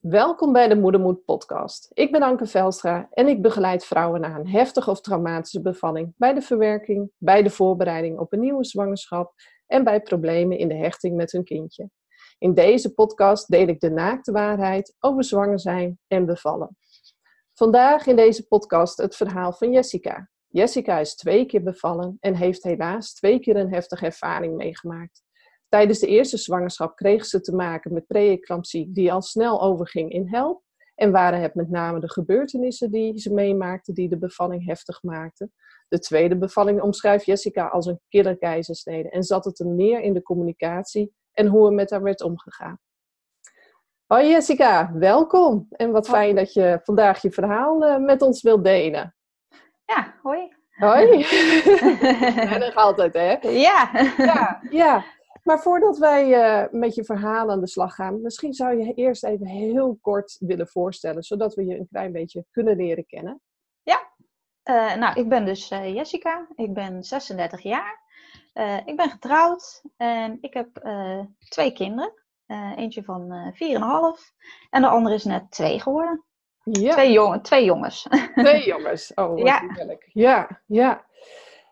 Welkom bij de Moedermoed podcast. Ik ben Anke Velstra en ik begeleid vrouwen na een heftige of traumatische bevalling bij de verwerking, bij de voorbereiding op een nieuwe zwangerschap en bij problemen in de hechting met hun kindje. In deze podcast deel ik de naakte waarheid over zwanger zijn en bevallen. Vandaag in deze podcast het verhaal van Jessica. Jessica is twee keer bevallen en heeft helaas twee keer een heftige ervaring meegemaakt. Tijdens de eerste zwangerschap kreeg ze te maken met preeclampsie die al snel overging in help. En waren het met name de gebeurtenissen die ze meemaakte die de bevalling heftig maakten. De tweede bevalling omschrijft Jessica als een killer keizersnede en zat het er meer in de communicatie en hoe er met haar werd omgegaan. Hoi Jessica, welkom. En wat fijn dat je vandaag je verhaal uh, met ons wilt delen. Ja, hoi. Hoi. ja, nog altijd, hè? Ja. ja. Ja, maar voordat wij uh, met je verhaal aan de slag gaan, misschien zou je eerst even heel kort willen voorstellen, zodat we je een klein beetje kunnen leren kennen. Ja, uh, nou, ik ben dus uh, Jessica, ik ben 36 jaar, ik ben getrouwd en ik heb twee kinderen. eentje van 4,5 en de andere is net 2 geworden. Ja. Twee, jongen, twee jongens. Twee jongens, oh, wat ja. heerlijk. Ja, ja.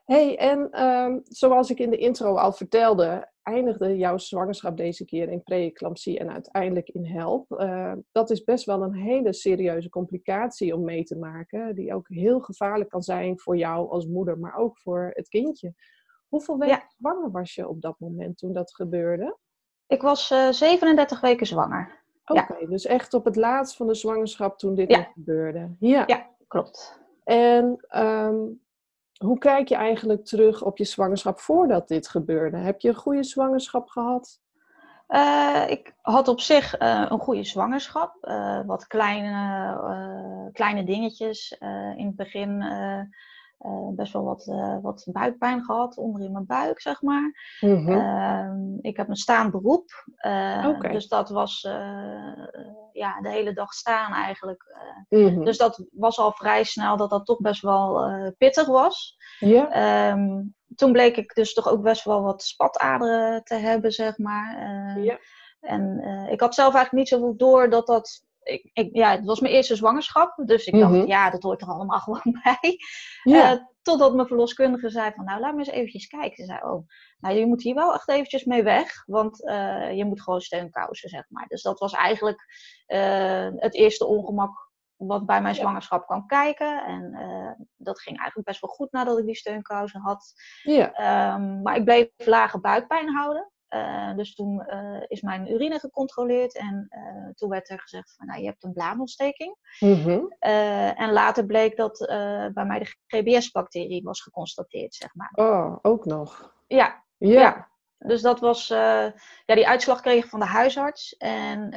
hey, en um, zoals ik in de intro al vertelde, eindigde jouw zwangerschap deze keer in preeclampsie en uiteindelijk in help. Uh, dat is best wel een hele serieuze complicatie om mee te maken, die ook heel gevaarlijk kan zijn voor jou als moeder, maar ook voor het kindje. Hoeveel weken ja. zwanger was je op dat moment toen dat gebeurde? Ik was uh, 37 weken zwanger. Oké, ja. dus echt op het laatst van de zwangerschap toen dit ja. gebeurde. Ja, ja klopt. En um, hoe kijk je eigenlijk terug op je zwangerschap voordat dit gebeurde? Heb je een goede zwangerschap gehad? Uh, ik had op zich uh, een goede zwangerschap. Uh, wat kleine, kleine dingetjes. in het begin best wel wat, wat buikpijn gehad onder in mijn buik, zeg maar. Mm -hmm. ik heb een staand beroep. Okay. Dus dat was ja, de hele dag staan eigenlijk. Mm -hmm. Dus dat was al vrij snel dat dat toch best wel pittig was. Yeah. Um, toen bleek ik dus toch ook best wel wat spataderen te hebben, zeg maar. Yeah. En ik had zelf eigenlijk niet zoveel door dat dat ik, ik, ja, het was mijn eerste zwangerschap. Dus ik dacht, mm -hmm. ja, dat hoort er allemaal gewoon bij. Ja. Uh, totdat mijn verloskundige zei van, nou, laat me eens eventjes kijken. Ze zei, oh, nou, je moet hier wel echt eventjes mee weg. Want uh, je moet gewoon steunkousen, zeg maar. Dus dat was eigenlijk uh, het eerste ongemak wat bij mijn zwangerschap kwam kijken. En dat ging eigenlijk best wel goed nadat ik die steunkousen had. Ja. Um, maar ik bleef lage buikpijn houden. Uh, dus toen uh, is mijn urine gecontroleerd en uh, toen werd er gezegd van nou, je hebt een blaasontsteking. Mm -hmm. en later bleek dat bij mij de GBS-bacterie was geconstateerd, zeg maar. Oh, ook nog? Ja. Ja. ja. Dus dat was, ja, die uitslag kreeg ik van de huisarts en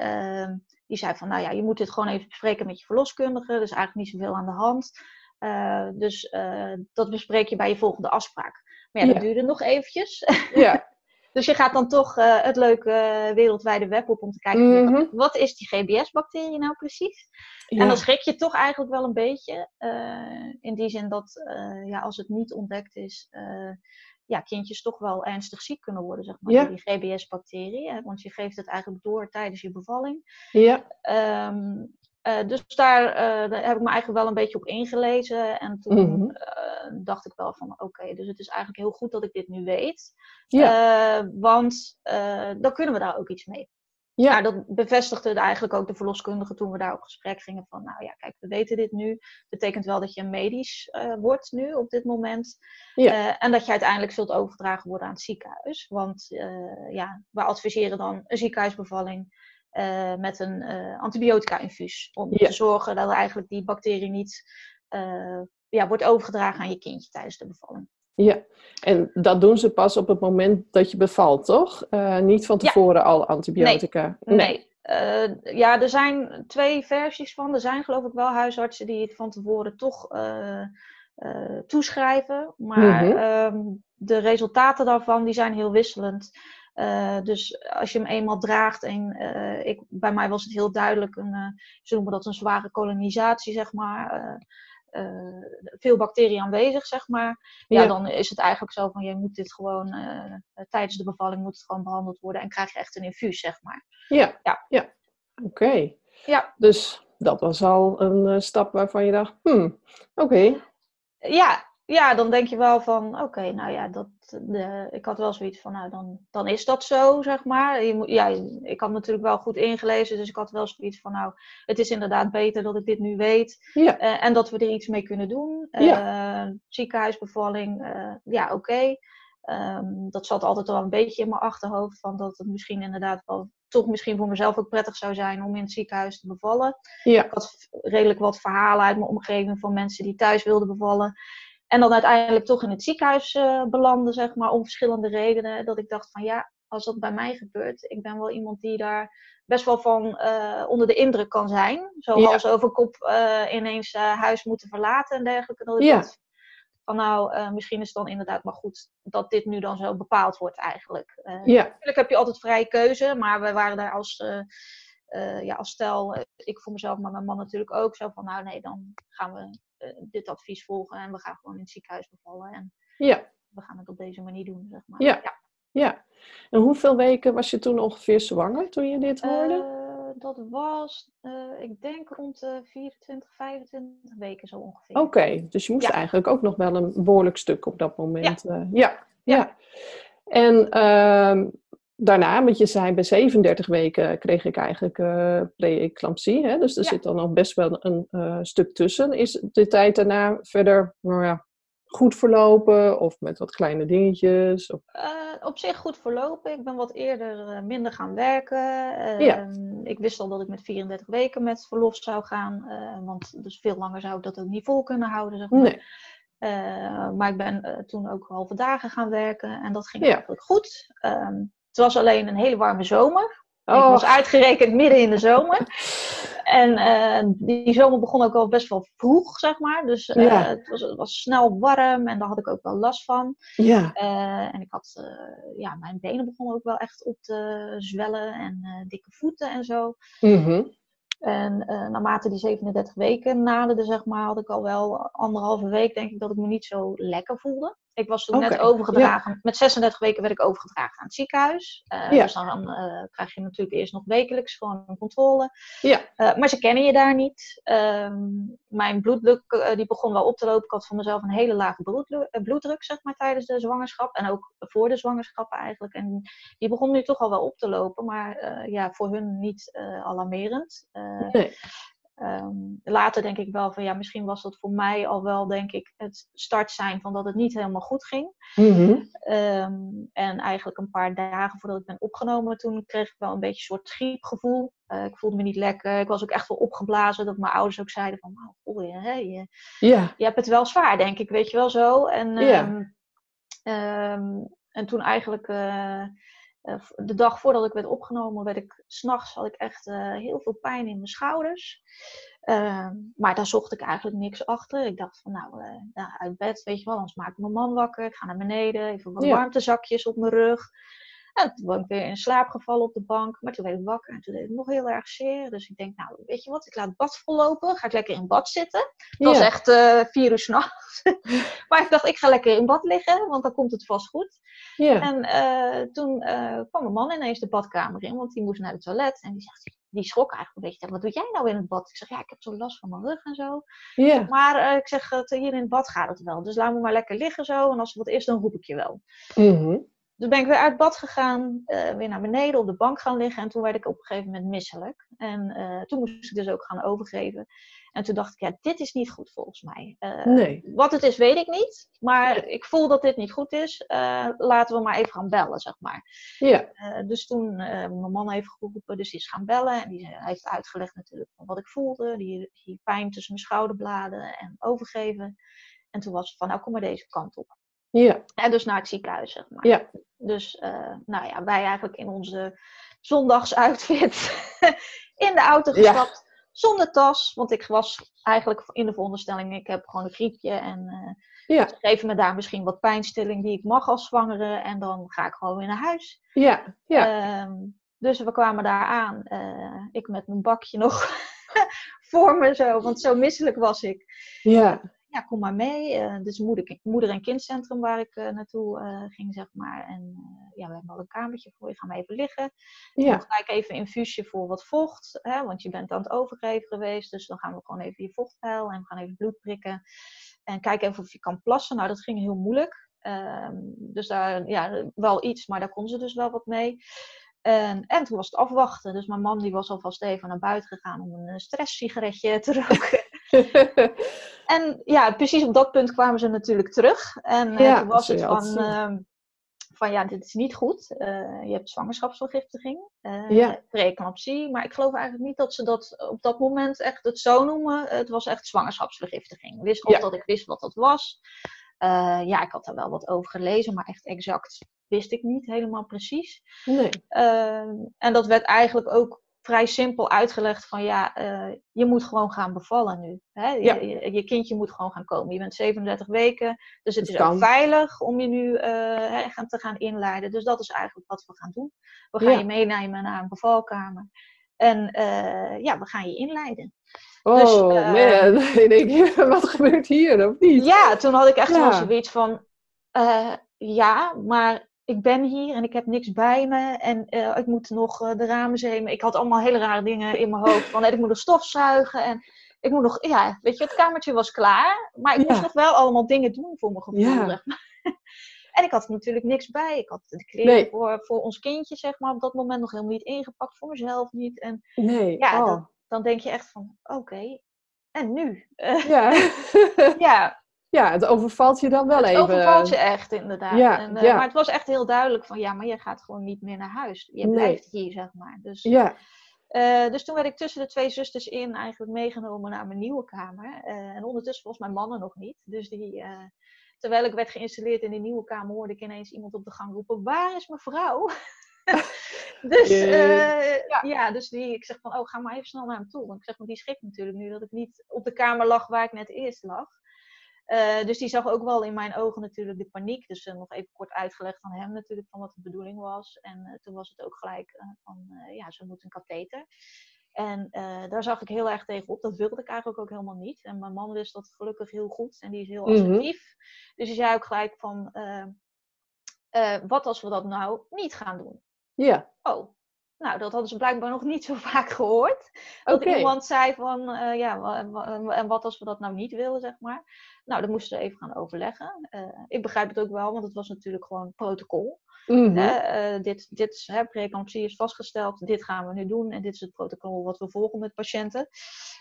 die zei van nou ja, je moet dit gewoon even bespreken met je verloskundige. Er is eigenlijk niet zoveel aan de hand. dus dat bespreek je bij je volgende afspraak. Maar ja, dat ja. duurde nog eventjes. Ja. Dus je gaat dan toch uh, het leuke uh, wereldwijde web op om te kijken, mm -hmm. wat is die GBS-bacterie nou precies? Ja. En dan schrik je toch eigenlijk wel een beetje. Uh, in die zin dat ja, als het niet ontdekt is, ja, kindjes toch wel ernstig ziek kunnen worden, zeg maar, ja. door die GBS-bacterie. Want je geeft het eigenlijk door tijdens je bevalling. Ja. Um, uh, dus daar, uh, daar, heb ik me eigenlijk wel een beetje op ingelezen. En toen mm -hmm. uh, dacht ik wel van oké, okay, dus het is eigenlijk heel goed dat ik dit nu weet. Ja. want dan kunnen we daar ook iets mee. Ja. Nou, dat bevestigde eigenlijk ook de verloskundige toen we daar op gesprek gingen. Van nou ja, kijk, we weten dit nu. Betekent wel dat je medisch wordt nu op dit moment. Ja. en dat je uiteindelijk zult overgedragen worden aan het ziekenhuis. Want ja, we adviseren dan een ziekenhuisbevalling uh, met een uh, antibiotica-infuus. Om ja. te zorgen dat er eigenlijk die bacterie niet uh, ja, wordt overgedragen aan je kindje tijdens de bevalling. Ja, en dat doen ze pas op het moment dat je bevalt, toch? niet van tevoren ja. al antibiotica. Nee. nee. nee. ja, er zijn twee versies van. Er zijn geloof ik wel huisartsen die het van tevoren toch toeschrijven. Maar mm -hmm. de resultaten daarvan die zijn heel wisselend. Uh, dus als je hem eenmaal draagt, en uh, ik, bij mij was het heel duidelijk, een, uh, ze noemen dat een zware kolonisatie, zeg maar. veel bacteriën aanwezig, zeg maar. Ja, ja, dan is het eigenlijk zo van, je moet dit gewoon, tijdens de bevalling moet het gewoon behandeld worden en krijg je echt een infuus, zeg maar. Ja, ja. ja. oké. Okay. Ja. Dus dat was al een eh, stap waarvan je dacht, hmm, oké. Ja, ja, dan denk je wel van, oké, nou ja, dat, de, ik had wel zoiets van, nou, dan, dan is dat zo, zeg maar. Je moet, ja, ik had natuurlijk wel goed ingelezen, dus ik had wel zoiets van, nou, het is inderdaad beter dat ik dit nu weet. Ja. eh, en dat we er iets mee kunnen doen. Ja. Eh, ziekenhuisbevalling, eh, ja, oké. Ehm, dat zat altijd wel een beetje in mijn achterhoofd, van dat het misschien inderdaad wel, toch misschien voor mezelf ook prettig zou zijn om in het ziekenhuis te bevallen. Ja. Ik had redelijk wat verhalen uit mijn omgeving van mensen die thuis wilden bevallen. En dan uiteindelijk toch in het ziekenhuis eh, belanden, zeg maar, om verschillende redenen. Dat ik dacht van ja, als dat bij mij gebeurt, ik ben wel iemand die daar best wel van eh, onder de indruk kan zijn. Zo Ja. hals over kop eh, ineens huis moeten verlaten en dergelijke. Dat ik Ja. dacht van nou, misschien is het dan inderdaad maar goed dat dit nu dan zo bepaald wordt eigenlijk. Ja. Natuurlijk heb je altijd vrije keuze, maar we waren daar als, ja, als stel, ik voor mezelf, maar mijn man natuurlijk ook, zo van nou nee, dan gaan we dit advies volgen en we gaan gewoon in het ziekenhuis bevallen en Ja. we gaan het op deze manier doen, zeg maar. Ja. Ja. En hoeveel weken was je toen ongeveer zwanger toen je dit hoorde? Eh, dat was, eh, ik denk rond de 24, 25 weken zo ongeveer. Oké, dus je moest Ja. eigenlijk ook nog wel een behoorlijk stuk op dat moment. eh, ja. Ja. ja. En ehm, daarna, want je zei bij 37 weken kreeg ik eigenlijk eh pre-eclampsie. Hè? Dus er Ja. zit dan nog best wel een eh, stuk tussen. Is de tijd daarna verder nou ja, goed verlopen of met wat kleine dingetjes? Of... Eh, op zich goed verlopen. Ik ben wat eerder minder gaan werken. Eh, Ja. Ik wist al dat ik met 34 weken met verlof zou gaan. want dus veel langer zou ik dat ook niet vol kunnen houden. Zeg maar. Nee. Maar ik ben toen ook halve dagen gaan werken. En dat ging Ja. eigenlijk goed. Ehm, het was alleen een hele warme zomer. Ik Oh, was uitgerekend midden in de zomer. En eh, die zomer begon ook al best wel vroeg, zeg maar. Dus eh, Ja. het, was, het was snel warm en daar had ik ook wel last van. ja. Eh, en ik had, ja, mijn benen begonnen ook wel echt op te zwellen en dikke voeten en zo. Mhm. En eh, naarmate die 37 weken naderden, zeg maar, had ik al wel anderhalve week, denk ik, dat ik me niet zo lekker voelde. Ik was toen net overgedragen, met 36 weken werd ik overgedragen aan het ziekenhuis. Eh, Ja. Dus dan eh, krijg je natuurlijk eerst nog wekelijks gewoon een controle. Ja. Eh, maar ze kennen je daar niet. Ehm, mijn bloeddruk die begon wel op te lopen. Ik had voor mezelf een hele lage bloeddruk, bloeddruk zeg maar, tijdens de zwangerschap. En ook voor de zwangerschap eigenlijk. En die begon nu toch al wel op te lopen. Maar ja, voor hun niet alarmerend. Nee. Ehm, later denk ik wel van ja, misschien was dat voor mij al wel, denk ik, het start zijn van dat het niet helemaal goed ging. Mhm. Ehm, en eigenlijk een paar dagen voordat ik ben opgenomen, toen kreeg ik wel een beetje een soort griepgevoel. Eh, ik voelde me niet lekker. Ik was ook echt wel opgeblazen. Dat mijn ouders ook zeiden van, nou, goh, je, hè, je, Ja. je hebt het wel zwaar, denk ik, weet je wel zo. En, ehm, en toen eigenlijk eh, de dag voordat ik werd opgenomen, werd ik s'nachts had ik echt eh, heel veel pijn in mijn schouders. Ehm, maar daar zocht ik eigenlijk niks achter. Ik dacht van nou, eh, nou, uit bed, weet je wel, anders maak ik mijn man wakker. Ik ga naar beneden, even wat Ja. warmtezakjes op mijn rug. En toen ben ik weer in slaap gevallen op de bank. Maar toen werd ik wakker en toen deed het nog heel erg zeer. Dus ik denk, nou, weet je wat, ik laat het bad vollopen. Ga ik lekker in bad zitten. Het was echt eh vier uur s'nachts. maar ik dacht, ik ga lekker in bad liggen, want dan komt het vast goed. Ja. En eh, toen eh, kwam mijn man ineens de badkamer in, want die moest naar het toilet. En die, zegt, die schrok eigenlijk een beetje. Wat doe jij nou in het bad? Ik zeg, ja, ik heb zo last van mijn rug en zo. Ja. Maar ik zeg, hier in het bad gaat het wel. Dus laat me maar lekker liggen zo. En als er wat is, dan roep ik je wel. Mhm. Dus ben ik weer uit bad gegaan, eh, weer naar beneden op de bank gaan liggen. En toen werd ik op een gegeven moment misselijk. En eh, toen moest ik dus ook gaan overgeven. En toen dacht ik, ja, dit is niet goed volgens mij. Eh, Nee. Wat het is, weet ik niet. Maar ik voel dat dit niet goed is. Laten we maar even gaan bellen, zeg maar. Ja. Dus toen mijn man heeft geroepen, dus die is gaan bellen. En die heeft uitgelegd natuurlijk van wat ik voelde. Die, die pijn tussen mijn schouderbladen en overgeven. En toen was het van, nou kom maar deze kant op. Ja. En dus naar het ziekenhuis, zeg maar. Ja. Dus eh, nou ja, wij eigenlijk in onze zondagsoutfit in de auto Ja. gestapt. Zonder tas, want ik was eigenlijk in de veronderstelling, ik heb gewoon een griepje. En eh, Ja. ze geven me daar misschien wat pijnstilling die ik mag als zwangere. En dan ga ik gewoon weer naar huis. Ja. Ja. Ehm, dus we kwamen daar aan. eh, ik met mijn bakje nog voor me zo, want zo misselijk was ik. Ja. Ja, kom maar mee. Uh, is moeder, moeder- en kindcentrum waar ik naartoe ging, zeg maar. En ja, we hebben al een kamertje voor je, ga maar even liggen. Ja. Dan ga ik even infuusje voor wat vocht, hè, want je bent aan het overgeven geweest. Dus dan gaan we gewoon even je vocht en we gaan even bloed prikken. En kijk even of je kan plassen. Nou, dat ging heel moeilijk. Ehm, dus daar, ja, wel iets, maar daar kon ze dus wel wat mee. En, en toen was het afwachten. Dus mijn man die was alvast even naar buiten gegaan om een stresssigaretje te roken. en ja, precies op dat punt kwamen ze natuurlijk terug. En uh, toen was het van, uh, van, ja, dit is niet goed. Uh, je hebt zwangerschapsvergiftiging, uh, ja. preeclampsie. Maar ik geloof eigenlijk niet dat ze dat op dat moment echt het zo noemen. Het was echt zwangerschapsvergiftiging. Ik wist ook dat ik wist wat dat was. ja, ik had daar wel wat over gelezen, maar echt exact wist ik niet helemaal precies. Nee. Ehm, en dat werd eigenlijk ook vrij simpel uitgelegd van ja, uh, je moet gewoon gaan bevallen nu. Hè? Je, je, kindje moet gewoon gaan komen. Je bent 37 weken, dus het is ook veilig om je nu uh, gaan, te gaan inleiden. Dus dat is eigenlijk wat we gaan doen. We gaan je meenemen naar een bevalkamer. En uh, ja, we gaan je inleiden. Oh dus, man, ik wat gebeurt hier of niet? Ja, toen had ik echt wel zoiets van, ja, maar ik ben hier en ik heb niks bij me en uh, ik moet nog uh, de ramen zemen. Ik had allemaal hele rare dingen in mijn hoofd. Van, ik moet nog stofzuigen en ik moet nog, ja, weet je, het kamertje was klaar. Maar ik moest nog wel allemaal dingen doen voor mijn gevoel. Ja. en ik had natuurlijk niks bij. Ik had de kleren voor, voor ons kindje, zeg maar, op dat moment nog helemaal niet ingepakt. Voor mezelf niet. En nee. ja, oh. dan, dan, denk je echt van, oké, en nu? ja. ja, ja, het overvalt je dan wel het even. Het overvalt je echt, inderdaad. Ja, en, uh, ja. Maar het was echt heel duidelijk van, ja, maar je gaat gewoon niet meer naar huis. Je blijft hier, zeg maar. Dus, ja. Uh, dus toen werd ik tussen de twee zusters in eigenlijk meegenomen naar mijn nieuwe kamer. Uh, en ondertussen was mijn mannen nog niet. Dus die, terwijl ik werd geïnstalleerd in die nieuwe kamer, hoorde ik ineens iemand op de gang roepen, waar is mijn vrouw? dus ja. ja. dus die, ik zeg van, oh, ga maar even snel naar hem toe. Want ik zeg, want die schrikt natuurlijk nu dat ik niet op de kamer lag waar ik net eerst lag. Uh, dus die zag ook wel in mijn ogen natuurlijk de paniek. Dus uh, nog even kort uitgelegd aan hem natuurlijk van wat de bedoeling was. En uh, toen was het ook gelijk van, ja, ze moet een katheter. En daar zag ik heel erg tegen op. Dat wilde ik eigenlijk ook helemaal niet. En mijn man wist dat gelukkig heel goed. En die is heel mhm. assertief. Dus hij zei ook gelijk van, wat als we dat nou niet gaan doen? Ja. Oh, nou, dat hadden ze blijkbaar nog niet zo vaak gehoord. Dat iemand zei van, uh, ja, en wat als we dat nou niet willen, zeg maar. Nou, dat moesten we even gaan overleggen. Uh, ik begrijp het ook wel, want het was natuurlijk gewoon protocol. Mm -hmm. dit, dit hè, preeclampsie is vastgesteld, dit gaan we nu doen en dit is het protocol wat we volgen met patiënten.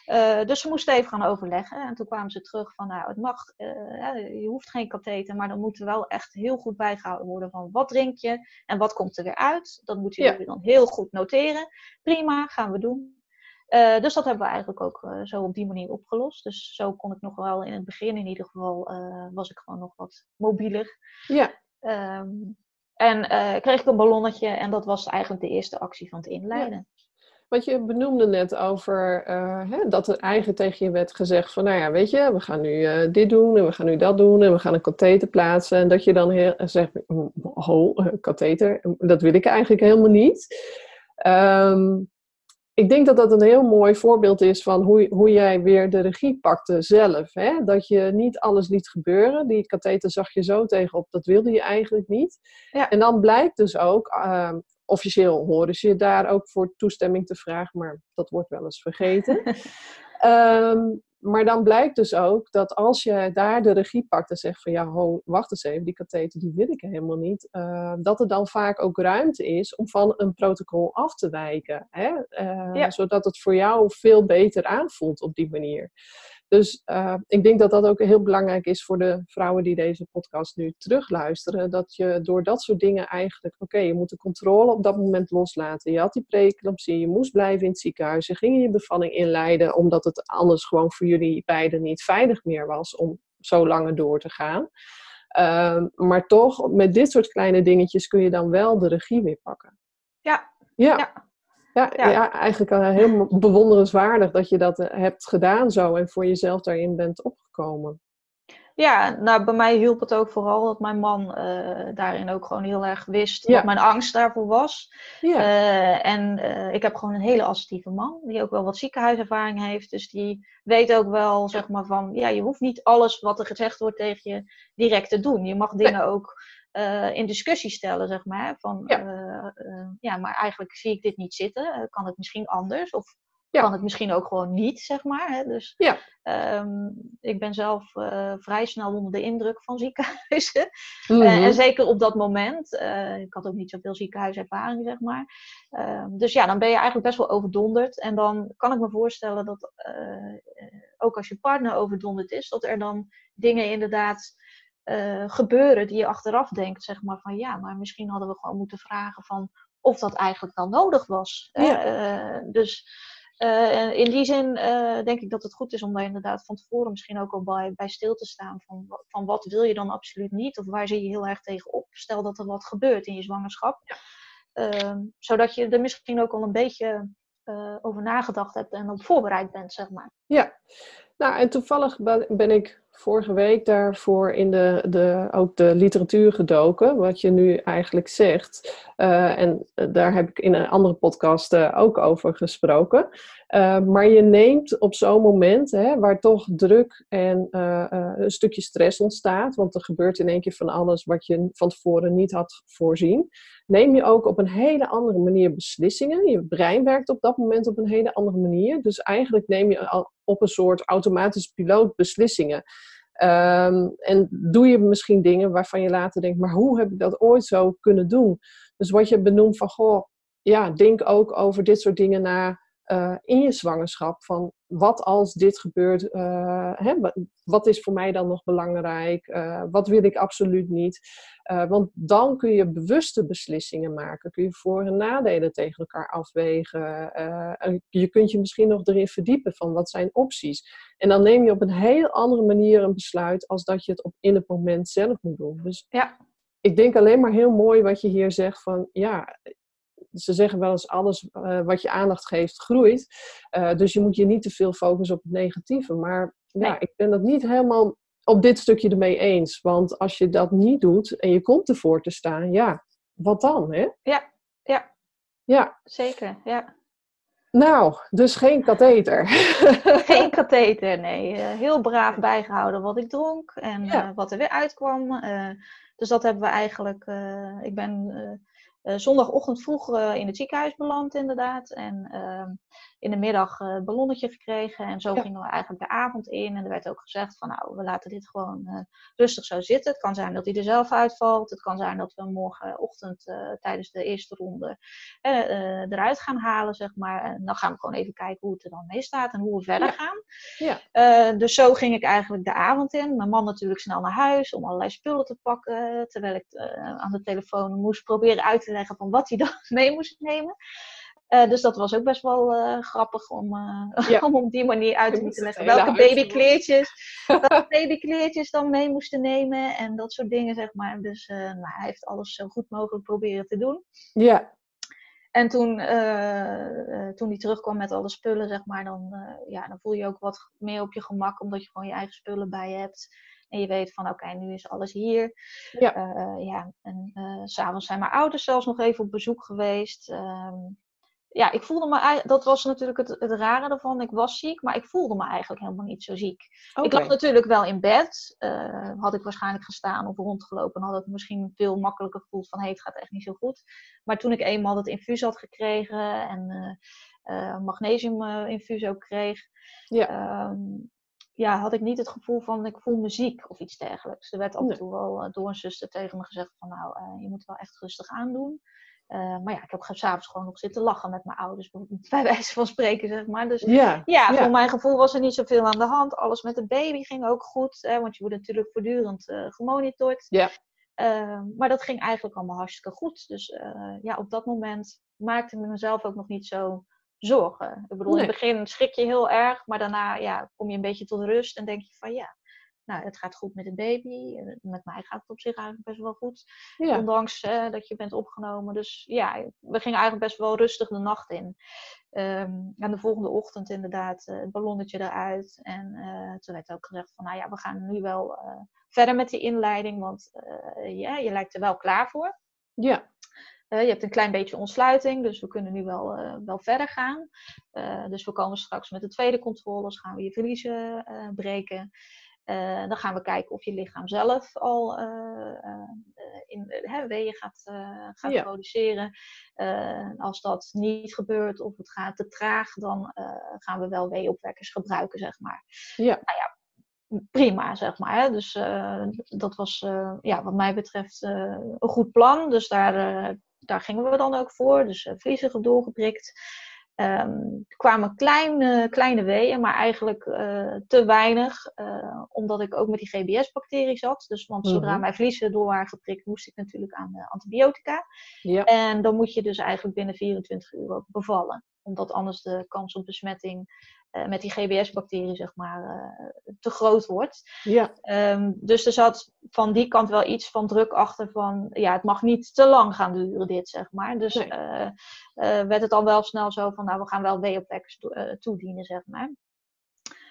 Uh, dus we moesten even gaan overleggen en toen kwamen ze terug van, nou, het mag, je hoeft geen katheter, maar dan moet er wel echt heel goed bijgehouden worden van wat drink je en wat komt er weer uit. Dat moeten jullie dan heel goed noteren. Prima, gaan we doen. Uh, dus dat hebben we eigenlijk ook uh, zo op die manier opgelost. Dus zo kon ik nog wel in het begin in ieder geval, uh, was ik gewoon nog wat mobieler. Ja. Um, en kreeg ik een ballonnetje en dat was eigenlijk de eerste actie van het inleiden. Ja. Want je benoemde net over hè, dat er eigenlijk tegen je werd gezegd van, nou ja, weet je, we gaan nu dit doen en we gaan nu dat doen en we gaan een katheter plaatsen. En dat je dan heel, zegt, ho, katheter, dat wil ik eigenlijk helemaal niet. Um, ik denk dat dat een heel mooi voorbeeld is van hoe, hoe jij weer de regie pakte zelf. Hè? Dat je niet alles liet gebeuren. Die katheter zag je zo tegenop, dat wilde je eigenlijk niet. Ja. En dan blijkt dus ook, uh, officieel horen ze je daar ook voor toestemming te vragen, maar dat wordt wel eens vergeten. um, maar dan blijkt dus ook dat als je daar de regie pakt en zegt van ja, ho, wacht eens even, die katheter die wil ik helemaal niet. Uh, dat er dan vaak ook ruimte is om van een protocol af te wijken. Hè? Uh, Zodat het voor jou veel beter aanvoelt op die manier. Dus uh, ik denk dat dat ook heel belangrijk is voor de vrouwen die deze podcast nu terugluisteren. Dat je door dat soort dingen eigenlijk, oké, okay, je moet de controle op dat moment loslaten. Je had die preeclampsie, je moest blijven in het ziekenhuis. Je ging je bevalling inleiden, omdat het anders gewoon voor jullie beiden niet veilig meer was om zo langer door te gaan. Uh, maar toch, met dit soort kleine dingetjes kun je dan wel de regie weer pakken. Ja. ja. ja. Ja, ja. eigenlijk uh, heel bewonderenswaardig dat je dat eh, hebt gedaan zo en voor jezelf daarin bent opgekomen. Ja, nou bij mij hielp het ook vooral dat mijn man uh, daarin ook gewoon heel erg wist wat mijn angst daarvoor was. Ja. Uh, en uh, ik heb gewoon een hele assertieve man, die ook wel wat ziekenhuiservaring heeft. Dus die weet ook wel, zeg maar, van ja, je hoeft niet alles wat er gezegd wordt tegen je direct te doen. Je mag dingen ook in discussie stellen, zeg maar. Van ja. ja, maar eigenlijk zie ik dit niet zitten. kan het misschien anders? Of ja. kan het misschien ook gewoon niet, zeg maar. Hè? Dus ja. um, ik ben zelf vrij snel onder de indruk van ziekenhuizen. Mm -hmm. uh, en zeker op dat moment. Ik had ook niet zoveel ziekenhuiservaring, zeg maar. Um, dus ja, dan ben je eigenlijk best wel overdonderd. En dan kan ik me voorstellen dat ook als je partner overdonderd is, dat er dan dingen inderdaad gebeuren die je achteraf denkt, zeg maar, van ja, maar misschien hadden we gewoon moeten vragen van of dat eigenlijk wel nodig was. Ja. dus uh, in die zin denk ik dat het goed is om daar inderdaad van tevoren misschien ook al bij, bij stil te staan. Van, van wat wil je dan absoluut niet? Of waar zie je heel erg tegen op? Stel dat er wat gebeurt in je zwangerschap. Uh, zodat je er misschien ook al een beetje over nagedacht hebt en op voorbereid bent, zeg maar. Ja, nou en toevallig ben ik vorige week daarvoor in de, de, ook de literatuur gedoken, wat je nu eigenlijk zegt. Uh, en daar heb ik in een andere podcast uh, ook over gesproken. Uh, maar je neemt op zo'n moment, hè, waar toch druk en een stukje stress ontstaat, want er gebeurt in één keer van alles wat je van tevoren niet had voorzien, neem je ook op een hele andere manier beslissingen. Je brein werkt op dat moment op een hele andere manier. Dus eigenlijk neem je al op een soort automatische piloot beslissingen. Um, en doe je misschien dingen waarvan je later denkt, maar hoe heb ik dat ooit zo kunnen doen? Dus wat je benoemt van, goh, ja, denk ook over dit soort dingen na uh, in je zwangerschap. Van wat als dit gebeurt, uh, hè, wat is voor mij dan nog belangrijk? Uh, wat wil ik absoluut niet? want dan kun je bewuste beslissingen maken. Kun je voor- en nadelen tegen elkaar afwegen. en je kunt je misschien nog erin verdiepen van wat zijn opties. En dan neem je op een heel andere manier een besluit als dat je het op, in het moment zelf moet doen. Dus ja. ik denk alleen maar heel mooi wat je hier zegt van ja, ze zeggen wel eens alles uh, wat je aandacht geeft groeit. Uh, dus je moet je niet te veel focussen op het negatieve. Maar ja, ik ben dat niet helemaal op dit stukje ermee eens. Want als je dat niet doet en je komt ervoor te staan, ja, wat dan? Hè? Ja, ja. Ja. Zeker, ja. Nou, dus geen katheter. Geen katheter, nee. Uh, heel braaf bijgehouden wat ik dronk en ja. wat er weer uitkwam. dus dat hebben we eigenlijk. ik ben zondagochtend vroeg uh, in het ziekenhuis beland, inderdaad. En uh, in de middag het ballonnetje gekregen. En zo ja. gingen we eigenlijk de avond in. En er werd ook gezegd van nou, we laten dit gewoon rustig zo zitten. Het kan zijn dat hij er zelf uitvalt. Het kan zijn dat we morgenochtend tijdens de eerste ronde eruit gaan halen, zeg maar. En dan gaan we gewoon even kijken hoe het er dan mee staat en hoe we verder ja. gaan. Ja. dus zo ging ik eigenlijk de avond in. Mijn man natuurlijk snel naar huis om allerlei spullen te pakken. Terwijl ik aan de telefoon moest proberen uit te leggen van wat hij dan mee moest nemen. Uh, dus dat was ook best wel uh, grappig om, uh, ja. om op die manier uit te leggen welke babykleertjes, welke babykleertjes dan mee moesten nemen en dat soort dingen, zeg maar. Dus nou, hij heeft alles zo goed mogelijk proberen te doen. Ja. En toen, toen hij terugkwam met alle spullen, zeg maar, dan, ja, dan voel je ook wat meer op je gemak, omdat je gewoon je eigen spullen bij je hebt. En je weet van oké, okay, nu is alles hier. Ja. Ja. En s'avonds zijn mijn ouders zelfs nog even op bezoek geweest. Ja, ik voelde me dat was natuurlijk het, het rare ervan. Ik was ziek, maar ik voelde me eigenlijk helemaal niet zo ziek. Okay. Ik lag natuurlijk wel in bed. Uh, had ik waarschijnlijk gestaan of rondgelopen, had ik misschien veel makkelijker gevoeld van hé, hey, het gaat echt niet zo goed. Maar toen ik eenmaal het infuus had gekregen en magnesiuminfuus ook kreeg, ja. Um, ja, had ik niet het gevoel van ik voel me ziek of iets dergelijks. Er werd af en toe wel uh, door een zuster tegen me gezegd van nou, uh, je moet wel echt rustig aandoen. Uh, maar ja, ik heb s'avonds gewoon nog zitten lachen met mijn ouders, bij wijze van spreken, zeg maar. Dus ja, ja, ja. voor mijn gevoel was er niet zoveel aan de hand. Alles met de baby ging ook goed, hè, want je wordt natuurlijk voortdurend gemonitord. Ja. maar dat ging eigenlijk allemaal hartstikke goed. Dus ja, op dat moment maakte ik mezelf ook nog niet zo zorgen. Ik bedoel, nee. in het begin schrik je heel erg, maar daarna ja, kom je een beetje tot rust en denk je van ja, nou, het gaat goed met de baby. Met mij gaat het op zich eigenlijk best wel goed. Ondanks dat je bent opgenomen. Dus ja, we gingen eigenlijk best wel rustig de nacht in. Um, en de volgende ochtend inderdaad het ballonnetje eruit. En toen werd ook gezegd van, nou ja, we gaan nu wel verder met die inleiding. Want ja, je lijkt er wel klaar voor. Ja. Uh, je hebt een klein beetje ontsluiting, dus we kunnen nu wel, uh, wel verder gaan. Uh, dus we komen straks met de tweede controles, gaan we je verliezen breken. Dan gaan we kijken of je lichaam zelf al in hè, weeën gaat, gaat ja. produceren. als dat niet gebeurt of het gaat te traag, dan gaan we wel weeopwekkers gebruiken, zeg maar. Ja. Nou ja, prima, zeg maar. Hè. Dus dat was ja, wat mij betreft een goed plan. Dus daar, daar gingen we dan ook voor. Dus vliezen doorgeprikt. Um, kwamen kleine, kleine weeën, maar eigenlijk uh, te weinig. Uh, omdat ik ook met die GBS-bacterie zat. Dus want zodra mhm. mijn vliezen door waren geprikt, moest ik natuurlijk aan de antibiotica. Ja. En dan moet je dus eigenlijk binnen 24 uur ook bevallen. Omdat anders de kans op besmetting uh, met die GBS-bacterie, zeg maar, uh, te groot wordt. Ja. Um, dus er zat van die kant wel iets van druk achter van, ja, het mag niet te lang gaan duren dit, zeg maar. Dus nee. uh, werd het dan wel snel zo van, nou, we gaan wel weeopwekkers toedienen, zeg maar.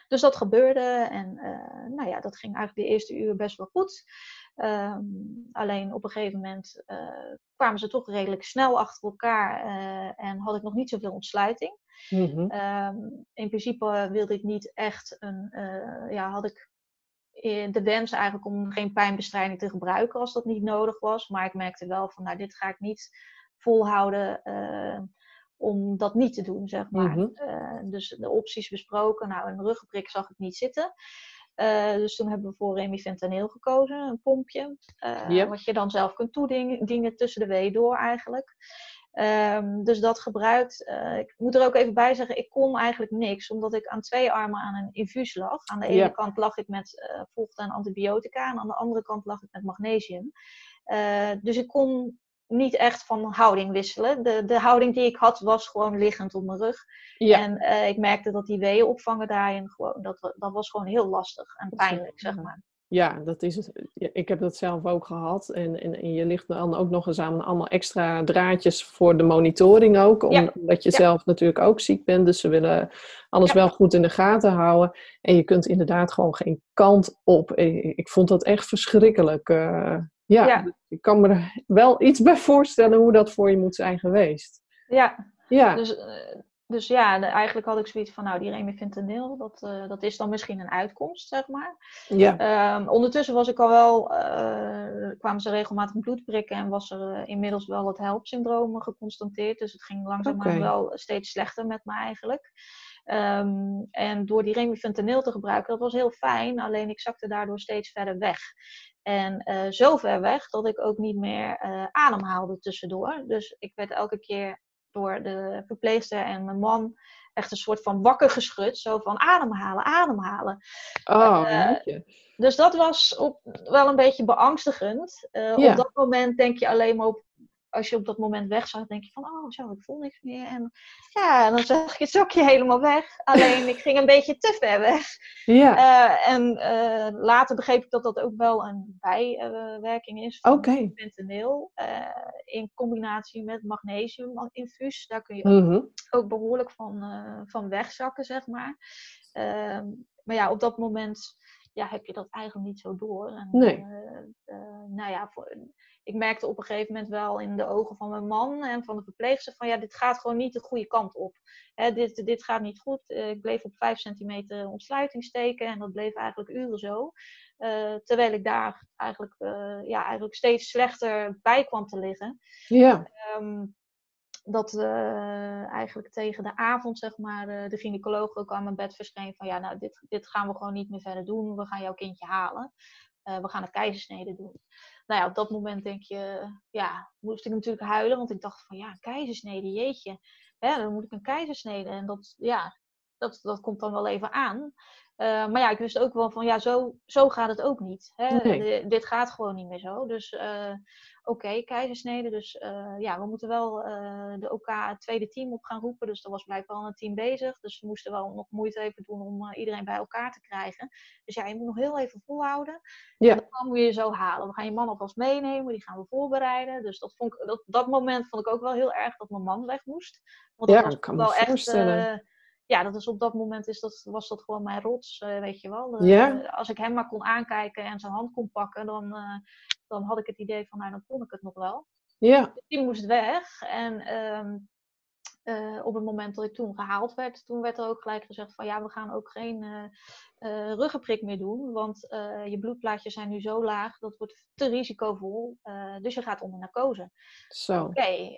Dus dat gebeurde en nou ja, dat ging eigenlijk de eerste uur best wel goed. Um, alleen op een gegeven moment kwamen ze toch redelijk snel achter elkaar en had ik nog niet zoveel ontsluiting. Mm-hmm. Um, in principe wilde ik niet echt een, uh, ja, had ik de wens eigenlijk om geen pijnbestrijding te gebruiken als dat niet nodig was. Maar ik merkte wel van, nou, dit ga ik niet volhouden om dat niet te doen, zeg maar. Uh, dus de opties besproken. Nou, een ruggenprik zag ik niet zitten. Uh, dus toen hebben we voor remifentanil gekozen, een pompje. Uh, yep. Wat je dan zelf kunt toedienen tussen de wee door eigenlijk. Um, dus dat gebruikt. Uh, ik moet er ook even bij zeggen, ik kon eigenlijk niks, omdat ik aan twee armen aan een infuus lag. Aan de ene kant lag ik met vocht en antibiotica, en aan de andere kant lag ik met magnesium. Dus ik kon niet echt van houding wisselen. De, de houding die ik had was gewoon liggend op mijn rug. Ja. En ik merkte dat die weeën opvangen daarin, gewoon, dat, dat was gewoon heel lastig en pijnlijk, zeg maar. Ja, dat is het. Ik heb dat zelf ook gehad. En, en, en je ligt dan ook nog eens aan allemaal extra draadjes voor de monitoring ook. Om, ja. Omdat je ja. zelf natuurlijk ook ziek bent. Dus ze willen alles ja. wel goed in de gaten houden. En je kunt inderdaad gewoon geen kant op. Ik, ik vond dat echt verschrikkelijk. Uh, ja, ik kan me er wel iets bij voorstellen hoe dat voor je moet zijn geweest. Ja, ja. dus... Uh dus ja, eigenlijk had ik zoiets van, nou, die remifentanil, dat, uh, dat is dan misschien een uitkomst, zeg maar. Ja. Um, ondertussen was ik al wel, uh, kwamen ze regelmatig bloed prikken en was er uh, inmiddels wel het HELP-syndroom geconstateerd. Dus het ging langzaamaan okay. wel steeds slechter met me eigenlijk. Um, en door die remifentanil te gebruiken, dat was heel fijn, alleen ik zakte daardoor steeds verder weg. En zo ver weg dat ik ook niet meer ademhaalde tussendoor. Dus ik werd elke keer door de verpleegster en mijn man echt een soort van wakker geschud. Zo van ademhalen, ademhalen. Oh, uh, dus dat was op, wel een beetje beangstigend. Uh, ja. Op dat moment denk je alleen maar op als je op dat moment weg denk je van, oh zo, ik voel niks meer. En ja, dan zag je het zokje helemaal weg. Alleen ik ging een beetje te ver weg. Ja. Uh, en uh, later begreep ik dat dat ook wel een bijwerking is van okay. fentanyl. Uh, in combinatie met magnesium infuus. Daar kun je ook, ook, behoorlijk van, van wegzakken, zeg maar. Ehm, maar ja, op dat moment ja, heb je dat eigenlijk niet zo door. En, nee. nou ja, voor, ik merkte op een gegeven moment wel in de ogen van mijn man en van de verpleegster van ja, dit gaat gewoon niet de goede kant op. Hè, dit, dit gaat niet goed. Uh, ik bleef op 5 centimeter ontsluiting steken en dat bleef eigenlijk uren zo. Uh, terwijl ik daar eigenlijk, uh, ja, eigenlijk steeds slechter bij kwam te liggen. Ja. Um, dat eigenlijk tegen de avond, zeg maar, de gynaecoloog ook aan mijn bed verscheen van ja, nou, dit, dit gaan we gewoon niet meer verder doen. We gaan jouw kindje halen. we gaan een keizersnede doen nou ja, op dat moment denk je, ja, moest ik natuurlijk huilen, want ik dacht van ja, keizersnede, jeetje. Hè, dan moet ik een keizersnede. En dat, ja, dat, dat komt dan wel even aan. Maar ja, ik wist ook wel van ja, zo, zo gaat het ook niet. Hè? Nee. dit gaat gewoon niet meer zo. Dus oké, keizersnede. Dus ja, we moeten wel de OK tweede team op gaan roepen. Dus er was blijkbaar al een team bezig. Dus we moesten wel nog moeite even doen om iedereen bij elkaar te krijgen. Dus ja, je moet nog heel even volhouden. Ja. En dan moet je je zo halen. We gaan je man alvast meenemen, die gaan we voorbereiden. Dus dat, vond ik, dat, dat moment vond ik ook wel heel erg dat mijn man weg moest. Want ja, dat was kan wel echt ja, dat is op dat moment is dat, was dat gewoon mijn rots, uh, weet je wel. ja. Als ik hem maar kon aankijken en zijn hand kon pakken, dan, uh, dan had ik het idee van, nou, dan kon ik het nog wel. Ja. Dus die moest weg. En um, uh, op het moment dat ik toen gehaald werd, toen werd er ook gelijk gezegd van, ja, we gaan ook geen ruggenprik meer doen, want je bloedplaatjes zijn nu zo laag, dat wordt te risicovol. dus je gaat onder narcose. Zo. Oké.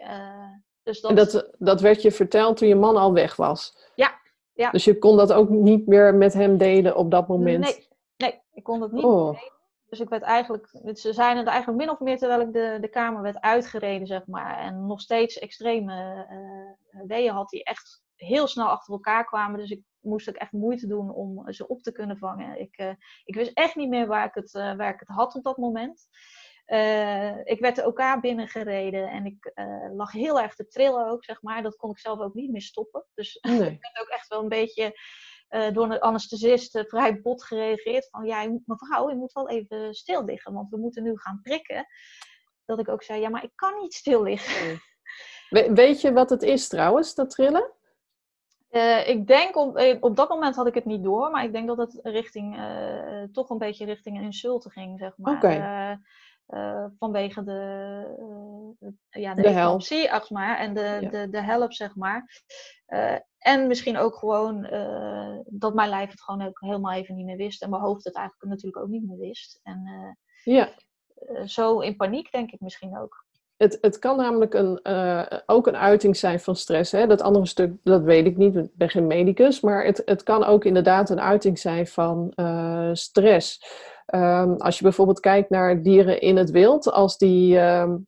dus dat... En dat, dat werd je verteld toen je man al weg was? Ja, ja. Dus je kon dat ook niet meer met hem delen op dat moment? Nee, nee ik kon dat niet oh. delen. Dus ik werd eigenlijk, ze zijn het eigenlijk min of meer terwijl ik de, de kamer werd uitgereden, zeg maar. En nog steeds extreme uh, weeën had die echt heel snel achter elkaar kwamen. Dus ik moest ook echt moeite doen om ze op te kunnen vangen. Ik, uh, ik wist echt niet meer waar ik het, uh, waar ik het had op dat moment. Uh, ik werd de OK binnengereden en ik uh, lag heel erg te trillen ook, zeg maar. Dat kon ik zelf ook niet meer stoppen. Dus nee. ik werd ook echt wel een beetje uh, door een anesthesist vrij bot gereageerd. Van ja, mevrouw, je moet wel even stil liggen, want we moeten nu gaan prikken. Dat ik ook zei, ja, maar ik kan niet stil liggen. We, weet je wat het is trouwens, dat trillen? ik denk, op, op dat moment had ik het niet door, maar ik denk dat het richting, toch een beetje richting een ging, zeg maar. Okay. Uh, vanwege de, uh, ja, de, de help. maar, en de, ja. de, de help, zeg maar. Uh, en misschien ook gewoon dat mijn lijf het gewoon ook helemaal even niet meer wist. En mijn hoofd het eigenlijk natuurlijk ook niet meer wist. En ja. zo in paniek denk ik misschien ook. Het, het kan namelijk een, ook een uiting zijn van stress. Hè? Dat andere stuk, dat weet ik niet, ik ben geen medicus. Maar het, het kan ook inderdaad een uiting zijn van stress. Um, als je bijvoorbeeld kijkt naar dieren in het wild, als die um,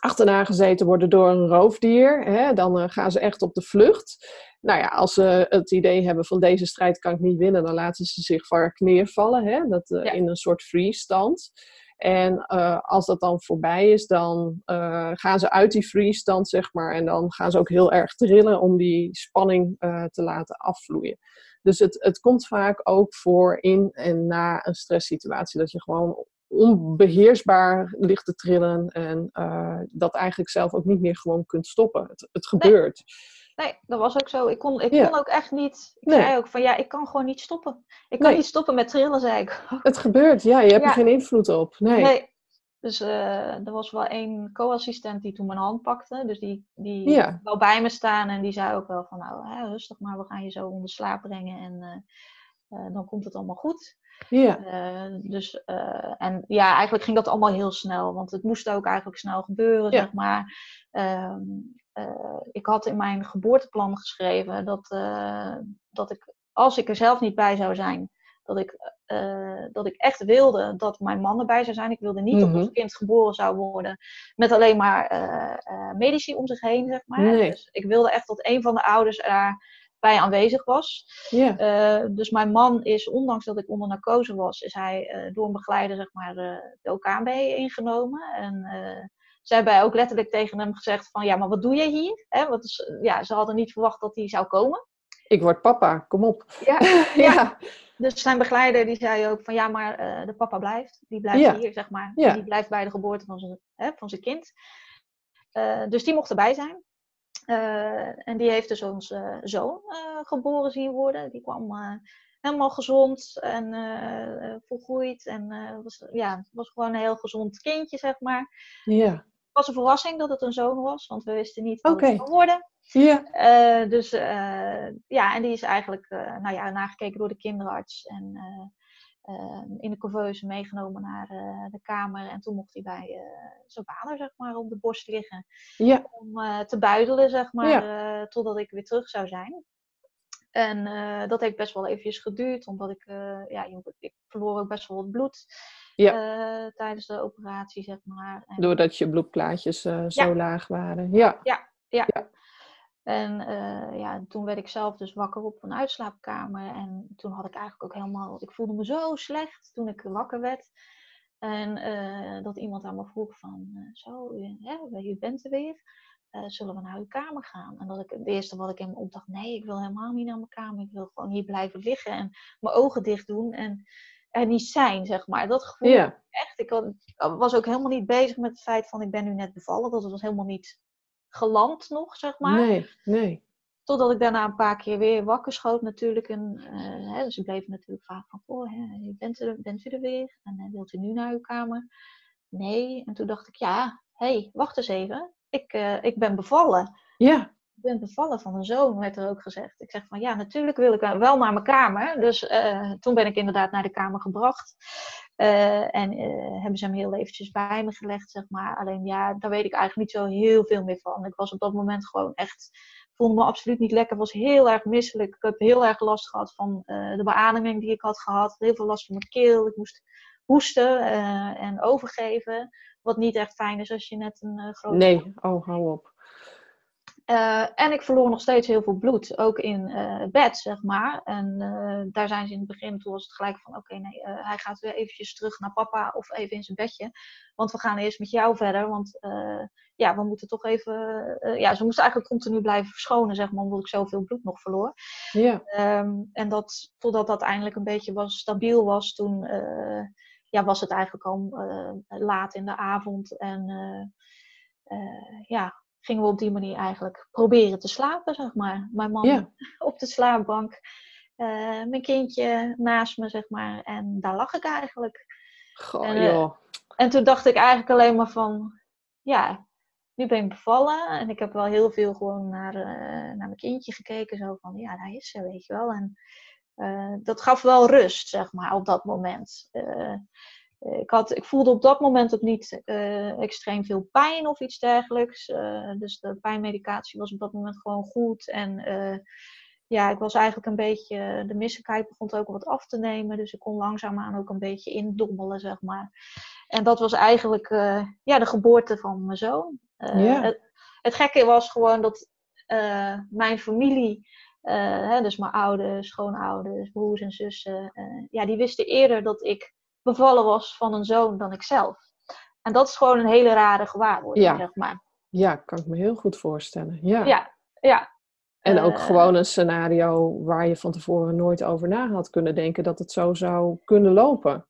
achterna gezeten worden door een roofdier, hè, dan uh, gaan ze echt op de vlucht. Nou ja, als ze het idee hebben van deze strijd kan ik niet winnen, dan laten ze zich vaak neervallen, hè, dat, uh, ja. in een soort freeze-stand. En uh, als dat dan voorbij is, dan uh, gaan ze uit die freeze-stand, zeg maar. En dan gaan ze ook heel erg trillen om die spanning uh, te laten afvloeien. Dus het, het komt vaak ook voor in en na een stresssituatie. Dat je gewoon onbeheersbaar ligt te trillen en uh, dat eigenlijk zelf ook niet meer gewoon kunt stoppen. Het, het gebeurt. Nee. nee. dat was ook zo. Ik kon, ik ja. kon ook echt niet. Ik nee. zei ook van ja, ik kan gewoon niet stoppen. Ik kan nee. niet stoppen met trillen, zei ik. Het gebeurt, ja. Je hebt ja. er geen invloed op. Nee. Dus uh, er was wel één co-assistent die toen mijn hand pakte. Dus die, die ja. bij me staan en die zei ook wel van nou, hè, rustig maar, we gaan je zo onder slaap brengen en uh, uh, dan komt het allemaal goed. Ja. dus, en ja, eigenlijk ging dat allemaal heel snel, want het moest ook eigenlijk snel gebeuren, ja. zeg maar. Ehm, ik had in mijn geboorteplan geschreven dat, dat ik, als ik er zelf niet bij zou zijn, dat ik, uh, dat ik echt wilde dat mijn man erbij zou zijn. Ik wilde niet mm -hmm. dat ons kind geboren zou worden met alleen maar uh, uh, medici om zich heen, zeg maar. Nee. Dus ik wilde echt dat een van de ouders daarbij aanwezig was. Yeah. dus mijn man is, ondanks dat ik onder narcose was, is hij door een begeleider, zeg maar, de OKB ingenomen. En ze hebben ook letterlijk tegen hem gezegd van, ja, maar wat doe je hier? Hè? Is, ja, ze hadden niet verwacht dat hij zou komen. Ik word papa, kom op. Ja, ja. Dus zijn begeleider die zei ook van ja, maar uh, de papa blijft. Die blijft ja. hier, zeg maar. Ja. Die blijft bij de geboorte van zijn, hè, van zijn kind. Uh, dus die mocht erbij zijn. Uh, en die heeft dus onze zoon geboren zien worden. Die kwam helemaal gezond en volgroeid. En was, ja, was gewoon een heel gezond kindje, zeg maar. Ja. Was een verrassing dat het een zoon was, want we wisten niet wat okay. het zou worden. Ja. Uh, dus uh, ja, en die is eigenlijk uh, nou ja, nagekeken door de kinderarts. En in de couveuse meegenomen naar de kamer. En toen mocht hij bij zijn vader, zeg maar, op de borst liggen. Om te buidelen, zeg maar, totdat ik weer terug zou zijn. En dat heeft best wel eventjes geduurd, omdat ik, ja, ik verloor ook best wel wat bloed. Ja. tijdens de operatie, zeg maar. En... Doordat je bloedplaatjes zo ja. laag waren. Ja. Ja, ja. ja. En uh, ja, toen werd ik zelf dus wakker op een uitslaapkamer. En toen had ik eigenlijk ook helemaal... Ik voelde me zo slecht toen ik wakker werd. En dat iemand aan me vroeg van, zo, hè, je bent er weer. zullen we naar uw kamer gaan? En dat ik het eerste wat ik in me opdacht, nee, ik wil helemaal niet naar mijn kamer. Ik wil gewoon hier blijven liggen en mijn ogen dicht doen en er niet zijn, zeg maar. Dat gevoel echt. Ik was ook helemaal niet bezig met het feit van ik ben nu net bevallen. Dat was helemaal niet geland nog, zeg maar. Nee, nee. Totdat ik daarna een paar keer weer wakker schoot natuurlijk. En, uh, hè, dus ik bleef natuurlijk vragen van, oh, hè, bent, u, bent u er weer? En uh, wilt u nu naar uw kamer? Nee. En toen dacht ik, ja, hé, hey, wacht eens even. Ik, uh, ik ben bevallen. Ja ben bevallen van een zoon, werd er ook gezegd. Ik zeg van ja, natuurlijk wil ik wel naar mijn kamer. Dus uh, toen ben ik inderdaad naar de kamer gebracht. Uh, en uh, hebben ze hem heel eventjes bij me gelegd, zeg maar. Alleen ja, daar weet ik eigenlijk niet zo heel veel meer van. Ik was op dat moment gewoon echt, voelde me absoluut niet lekker. Was heel erg misselijk. Ik heb heel erg last gehad van de beademing die ik had gehad. Heel veel last van mijn keel. Ik moest hoesten en overgeven. Wat niet echt fijn is als je net een grote... Nee, oh, hou op. Uh, en ik verloor nog steeds heel veel bloed, ook in uh, bed, zeg maar. En uh, daar zijn ze in het begin, toen was het gelijk van, oké, okay, nee, hij gaat weer eventjes terug naar papa of even in zijn bedje. Want we gaan eerst met jou verder, want ja, we moeten toch even... ja, ze moesten eigenlijk continu blijven verschonen, zeg maar, omdat ik zoveel bloed nog verloor. Ja. Um, en dat, totdat dat eindelijk een beetje was, stabiel was, toen ja, was het eigenlijk al laat in de avond. En ja, gingen we op die manier eigenlijk proberen te slapen, zeg maar. Mijn man op de slaapbank, uh, mijn kindje naast me, zeg maar. En daar lag ik eigenlijk. Goh, en, uh, en toen dacht ik eigenlijk alleen maar van, ja, nu ben ik bevallen. En ik heb wel heel veel gewoon naar, uh, naar mijn kindje gekeken. Zo van, ja, daar is ze, weet je wel. En dat gaf wel rust, zeg maar, op dat moment. Eh, ik, had, ik voelde op dat moment ook niet uh, extreem veel pijn of iets dergelijks. Uh, dus de pijnmedicatie was op dat moment gewoon goed. En uh, ja, ik was eigenlijk een beetje. De misselijkheid begon ook wat af te nemen. Dus ik kon langzaamaan ook een beetje indommelen, zeg maar. En dat was eigenlijk ja, de geboorte van mijn zoon. Yeah. Het, het, gekke was gewoon dat mijn familie. Hè, dus mijn ouders, schoonouders, broers en zussen. ja, die wisten eerder dat ik bevallen was van een zoon dan ik zelf. En dat is gewoon een hele rare gewaarwording, ja. zeg maar. Ja, kan ik me heel goed voorstellen. Ja, ja. ja. En ook uh, gewoon een scenario waar je van tevoren nooit over na had kunnen denken dat het zo zou kunnen lopen.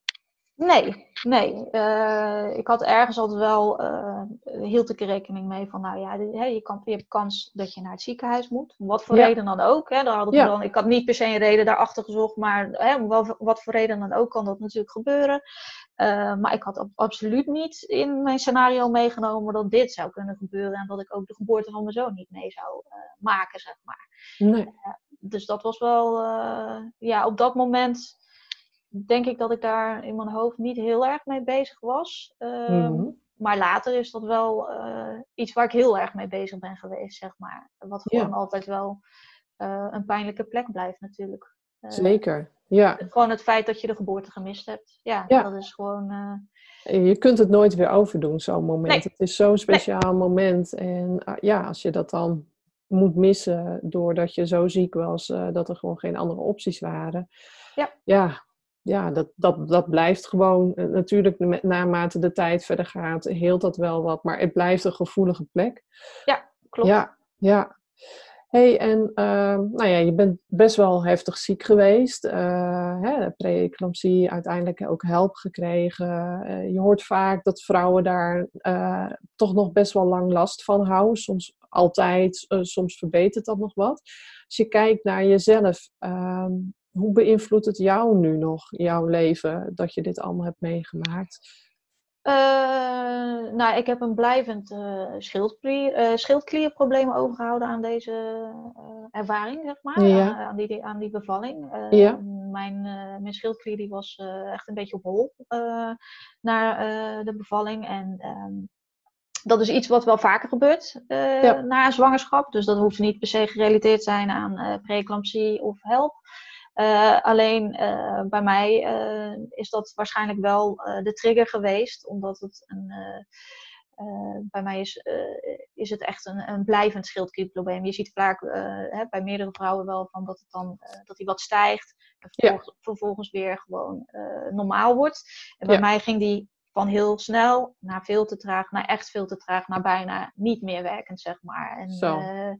Nee, nee. Uh, ik had ergens altijd wel, uh, hield ik er rekening mee van, nou ja, je, kan, je hebt kans dat je naar het ziekenhuis moet. Wat voor ja. reden dan ook. Hè. Daar had ik, ja. dan, ik had niet per se een reden daarachter gezocht, maar hè, wel, wat voor reden dan ook kan dat natuurlijk gebeuren. Uh, maar ik had absoluut niet in mijn scenario meegenomen dat dit zou kunnen gebeuren en dat ik ook de geboorte van mijn zoon niet mee zou maken, zeg maar. Nee. dus dat was wel, ja, op dat moment denk ik dat ik daar in mijn hoofd niet heel erg mee bezig was. Um, mm-hmm. Maar later is dat wel uh, iets waar ik heel erg mee bezig ben geweest, zeg maar. Wat gewoon ja. altijd wel uh, een pijnlijke plek blijft natuurlijk. Uh, Zeker, ja. Gewoon het feit dat je de geboorte gemist hebt. Ja, ja. dat is gewoon... Je kunt het nooit weer overdoen, zo'n moment. Nee. Het is zo'n speciaal nee. moment. En ja, als je dat dan moet missen doordat je zo ziek was, dat er gewoon geen andere opties waren. Ja. Ja, ja, dat, dat, dat blijft gewoon. Eh, natuurlijk, naarmate de tijd verder gaat, heelt dat wel wat. Maar het blijft een gevoelige plek. Ja, klopt. Ja, ja. hey, en uh, nou ja, je bent best wel heftig ziek geweest. Uh, Pre-eclampsie, uiteindelijk ook help gekregen. Uh, je hoort vaak dat vrouwen daar toch nog best wel lang last van houden. Soms altijd, soms verbetert dat nog wat. Als je kijkt naar jezelf, ehm, hoe beïnvloedt het jou nu nog, jouw leven, dat je dit allemaal hebt meegemaakt? Uh, nou, ik heb een blijvend uh, schildklier, uh, schildklierprobleem overgehouden aan deze ervaring, zeg maar. Ja. aan, die, aan die bevalling. Ja. Mijn, mijn schildklier die was echt een beetje op hol na de bevalling. En ehm, dat is iets wat wel vaker gebeurt ja. na een zwangerschap. Dus dat hoeft niet per se gerelateerd te zijn aan preeclampsie of help. Uh, alleen uh, bij mij uh, is dat waarschijnlijk wel de trigger geweest, omdat het een, bij mij is, is het echt een, een blijvend schildklierprobleem. Je ziet vaak hè, bij meerdere vrouwen wel van dat het dan dat die wat stijgt en vervolgens, ja. vervolgens weer gewoon normaal wordt. En bij ja. mij ging die van heel snel naar veel te traag, naar echt veel te traag, naar bijna niet meer werkend, zeg maar. En, Zo. eh,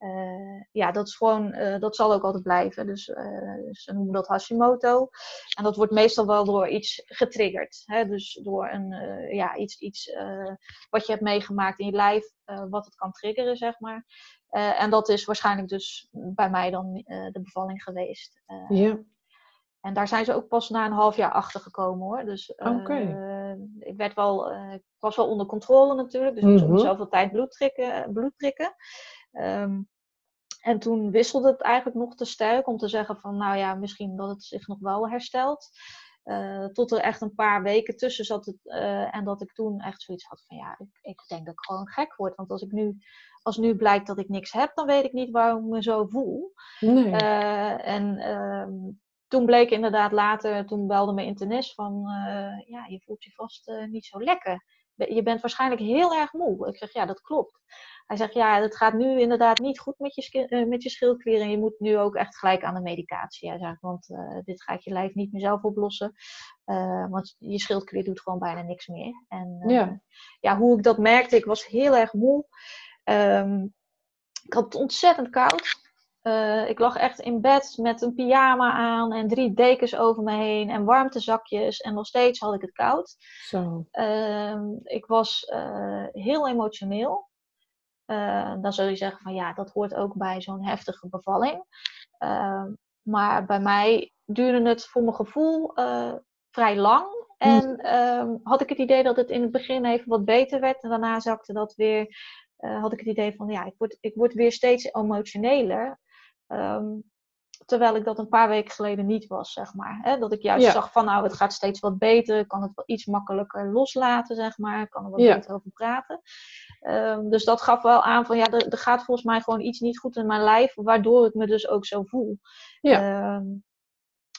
eh, ja, dat is gewoon, eh, dat zal ook altijd blijven. Dus eh, ze noemen dat Hashimoto. En dat wordt meestal wel door iets getriggerd. Hè? Dus door een, ja, iets, iets wat je hebt meegemaakt in je lijf, wat het kan triggeren, zeg maar. En dat is waarschijnlijk dus bij mij dan de bevalling geweest. Ja. en daar zijn ze ook pas na een half jaar achter gekomen hoor. Dus Oké. ik werd wel, eh, ik was wel onder controle natuurlijk. Dus ik moest Mhm. zoveel tijd bloed prikken. bloed prikken. Ehm, en toen wisselde het eigenlijk nog te sterk om te zeggen van nou ja, misschien dat het zich nog wel herstelt. Eh, tot er echt een paar weken tussen zat. Het, eh, en dat ik toen echt zoiets had van ja, ik, ik denk dat ik gewoon gek word. Want als ik nu, als nu blijkt dat ik niks heb, dan weet ik niet waarom ik me zo voel. Nee. Eh, en ehm, toen bleek inderdaad later, toen belde mijn internist van, ja, je voelt je vast niet zo lekker. Je bent waarschijnlijk heel erg moe. Ik zeg, ja, dat klopt. Hij zegt, ja, het gaat nu inderdaad niet goed met je, eh, met je schildklier en je moet nu ook echt gelijk aan de medicatie. Hij zegt, want eh, dit gaat je lijf niet meer zelf oplossen. Eh, want je schildklier doet gewoon bijna niks meer. En Ja. ja, hoe ik dat merkte, ik was heel erg moe. Ehm, ik had het ontzettend koud. Eh, ik lag echt in bed met een pyjama aan en drie dekens over me heen en warmtezakjes. En nog steeds had ik het koud. Zo. Ehm, ik was eh, heel emotioneel. Eh, dan zul je zeggen van ja, dat hoort ook bij zo'n heftige bevalling. Ehm, maar bij mij duurde het voor mijn gevoel vrij lang. En ehm, had ik het idee dat het in het begin even wat beter werd. En daarna zakte dat weer. had ik het idee van ja, ik word, ik word weer steeds emotioneler. Ehm, terwijl ik dat een paar weken geleden niet was, zeg maar. Hè? Dat ik juist Ja. zag van nou, het gaat steeds wat beter. Ik kan het wel iets makkelijker loslaten, zeg maar. Ik kan er wat Ja. beter over praten. Ehm, dus dat gaf wel aan van ja, er, er gaat volgens mij gewoon iets niet goed in mijn lijf. Waardoor ik me dus ook zo voel. Ehm,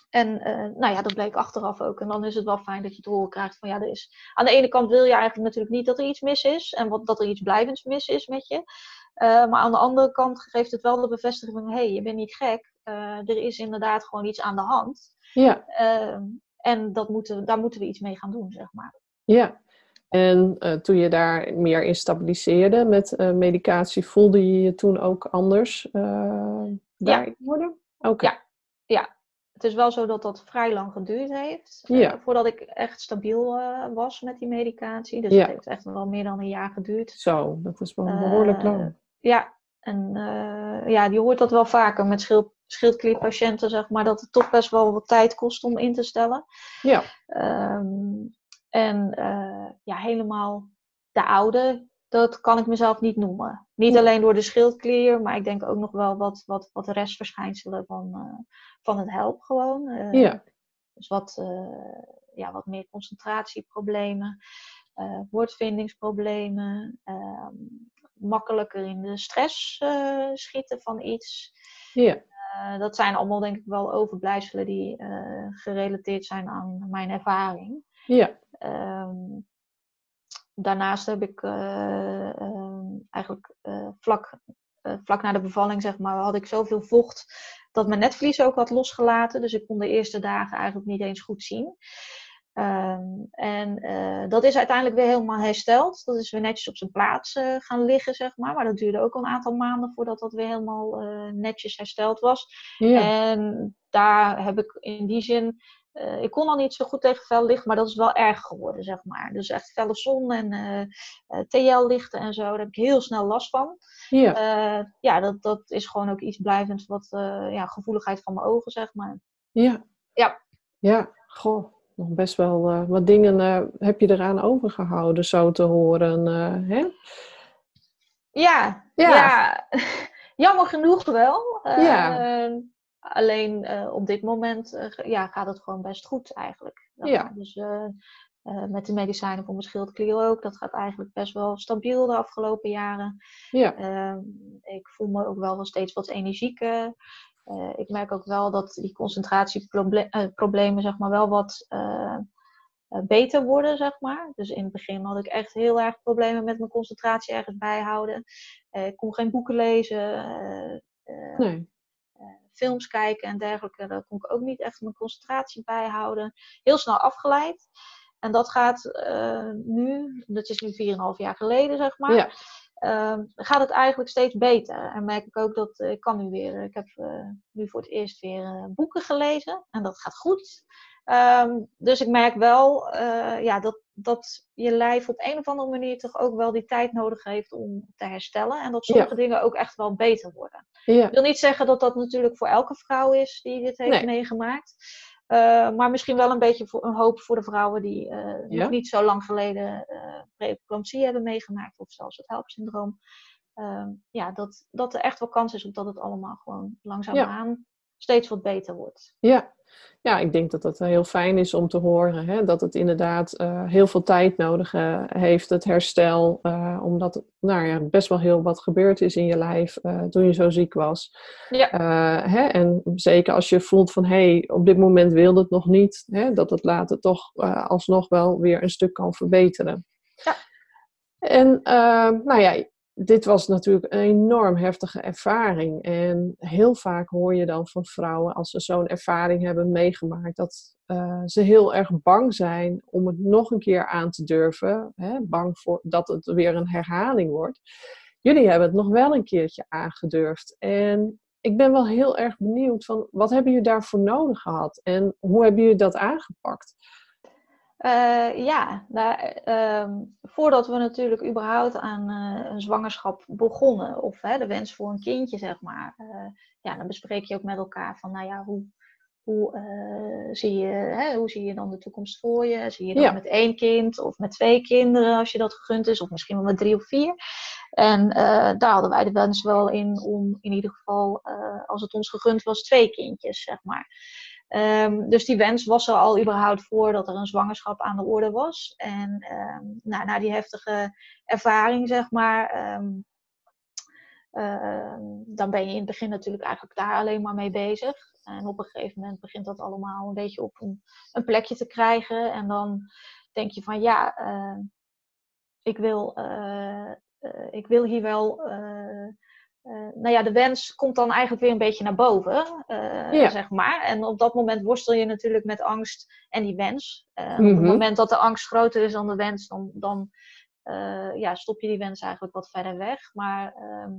en eh, nou ja, dat bleek achteraf ook. En dan is het wel fijn dat je te horen krijgt van ja, er is... Aan de ene kant wil je eigenlijk natuurlijk niet dat er iets mis is. En wat, dat er iets blijvends mis is met je. Eh, maar aan de andere kant geeft het wel de bevestiging van... Hé, hey, je bent niet gek. Eh, er is inderdaad gewoon iets aan de hand. Ja. Ehm, en dat moeten, daar moeten we iets mee gaan doen, zeg maar. Ja. En eh, toen je daar meer in stabiliseerde met medicatie, voelde je je toen ook anders daarin worden? Oké. Ja. Ja, het is wel zo dat dat vrij lang geduurd heeft. eh, voordat ik echt stabiel eh, was met die medicatie. Dus Ja. het heeft echt wel meer dan een jaar geduurd. Zo, dat is wel behoorlijk Eh, lang. Ja, en ja, je hoort dat wel vaker met schild, schildklierpatiënten, zeg maar, dat het toch best wel wat tijd kost om in te stellen. Ja. Ehm, en ja, helemaal de oude, dat kan ik mezelf niet noemen. Niet alleen door de schildklier, maar ik denk ook nog wel wat, wat, wat restverschijnselen van, eh, van het help gewoon. Eh, Ja. Dus wat, eh, ja, wat meer concentratieproblemen, woordvindingsproblemen, ehm, makkelijker in de stress schieten van iets. Ja. Dat zijn allemaal denk ik wel overblijfselen die gerelateerd zijn aan mijn ervaring. Ja. Ehm, daarnaast heb ik eh, ehm, eigenlijk eh, vlak, eh, vlak na de bevalling, zeg maar, had ik zoveel vocht dat mijn netvlies ook had losgelaten. Dus ik kon de eerste dagen eigenlijk niet eens goed zien. Ehm, en dat is uiteindelijk weer helemaal hersteld. Dat is weer netjes op zijn plaats gaan liggen, zeg maar. Maar dat duurde ook een aantal maanden voordat dat weer helemaal netjes hersteld was. Ja. En daar heb ik in die zin. Eh, ik kon al niet zo goed tegen fel licht, maar dat is wel erg geworden, zeg maar. Dus echt felle zon en eh, TL-lichten en zo, daar heb ik heel snel last van. Ja. Ja, dat, dat is gewoon ook iets blijvends, wat ja, gevoeligheid van mijn ogen, zeg maar. Ja. Ja. Ja, goh. Nog best wel wat dingen heb je eraan overgehouden, zo te horen. hè? Ja, Ja. ja. jammer genoeg wel. Ja. Alleen eh, op dit moment eh, ja, gaat het gewoon best goed eigenlijk. Ja. Dus eh, met de medicijnen voor mijn schildklier ook. Dat gaat eigenlijk best wel stabiel de afgelopen jaren. Ja. Ehm, ik voel me ook wel steeds wat energieker. Ik merk ook wel dat die concentratieproblemen zeg maar, wel wat beter worden, zeg maar. Dus in het begin had ik echt heel erg problemen met mijn concentratie ergens bijhouden. Ik kon geen boeken lezen, Nee. Films kijken en dergelijke. Daar kon ik ook niet echt mijn concentratie bijhouden. Heel snel afgeleid. En dat gaat nu, dat is nu 4,5 jaar geleden, zeg maar. Ja. Ehm, gaat het eigenlijk steeds beter. En merk ik ook dat ik kan nu weer, ik heb nu voor het eerst weer boeken gelezen en dat gaat goed. Ehm, dus ik merk wel ja, dat, dat je lijf op een of andere manier toch ook wel die tijd nodig heeft om te herstellen. En dat sommige dingen ook echt wel beter worden. Ja. Ik wil niet zeggen dat dat natuurlijk voor elke vrouw is die dit heeft meegemaakt. Uh, maar misschien wel een beetje voor, een hoop voor de vrouwen die uh, nog niet zo lang geleden uh, preeclampsie hebben meegemaakt. Of zelfs het HELP-syndroom. Ehm, ja, dat, dat er echt wel kans is op dat het allemaal gewoon langzaamaan steeds wat beter wordt. Ja, ja, ik denk dat dat heel fijn is om te horen. Hè? Dat het inderdaad uh, heel veel tijd nodig uh, heeft, het herstel. Uh, omdat nou ja, best wel heel wat gebeurd is in je lijf toen je zo ziek was. Ja. Hè? En zeker als je voelt van hé, hey, op dit moment wil het nog niet. Hè? Dat het later toch alsnog wel weer een stuk kan verbeteren. Ja. En nou ja, dit was natuurlijk een enorm heftige ervaring. En heel vaak hoor je dan van vrouwen, als ze zo'n ervaring hebben meegemaakt, dat uh, ze heel erg bang zijn om het nog een keer aan te durven. Hè? Bang voor dat het weer een herhaling wordt. Jullie hebben het nog wel een keertje aangedurfd. En ik ben wel heel erg benieuwd van wat hebben jullie daarvoor nodig gehad? En hoe hebben jullie dat aangepakt? Uh, ja, nou, uh, voordat we natuurlijk überhaupt aan uh, een zwangerschap begonnen, of de wens voor een kindje, zeg maar, eh, ja, dan bespreek je ook met elkaar van, nou ja, hoe, hoe, zie je, hè, hoe zie je dan de toekomst voor je? Zie je dan met één kind of met twee kinderen, als je dat gegund is, of misschien wel met drie of vier? En daar hadden wij de wens wel in om in ieder geval, als het ons gegund was, twee kindjes, zeg maar. Um, dus die wens was er al überhaupt voordat er een zwangerschap aan de orde was. En um, nou, na die heftige ervaring, zeg maar, um, dan ben je in het begin natuurlijk eigenlijk daar alleen maar mee bezig. En op een gegeven moment begint dat allemaal een beetje op een, een plekje te krijgen. En dan denk je van ja, ik, wil, uh, uh, ik wil hier wel uh, nou ja, de wens komt dan eigenlijk weer een beetje naar boven, uh, zeg maar. En op dat moment worstel je natuurlijk met angst en die wens. Uh, Op het mhm. moment dat de angst groter is dan de wens, dan, dan ja, stop je die wens eigenlijk wat verder weg. Maar ehm,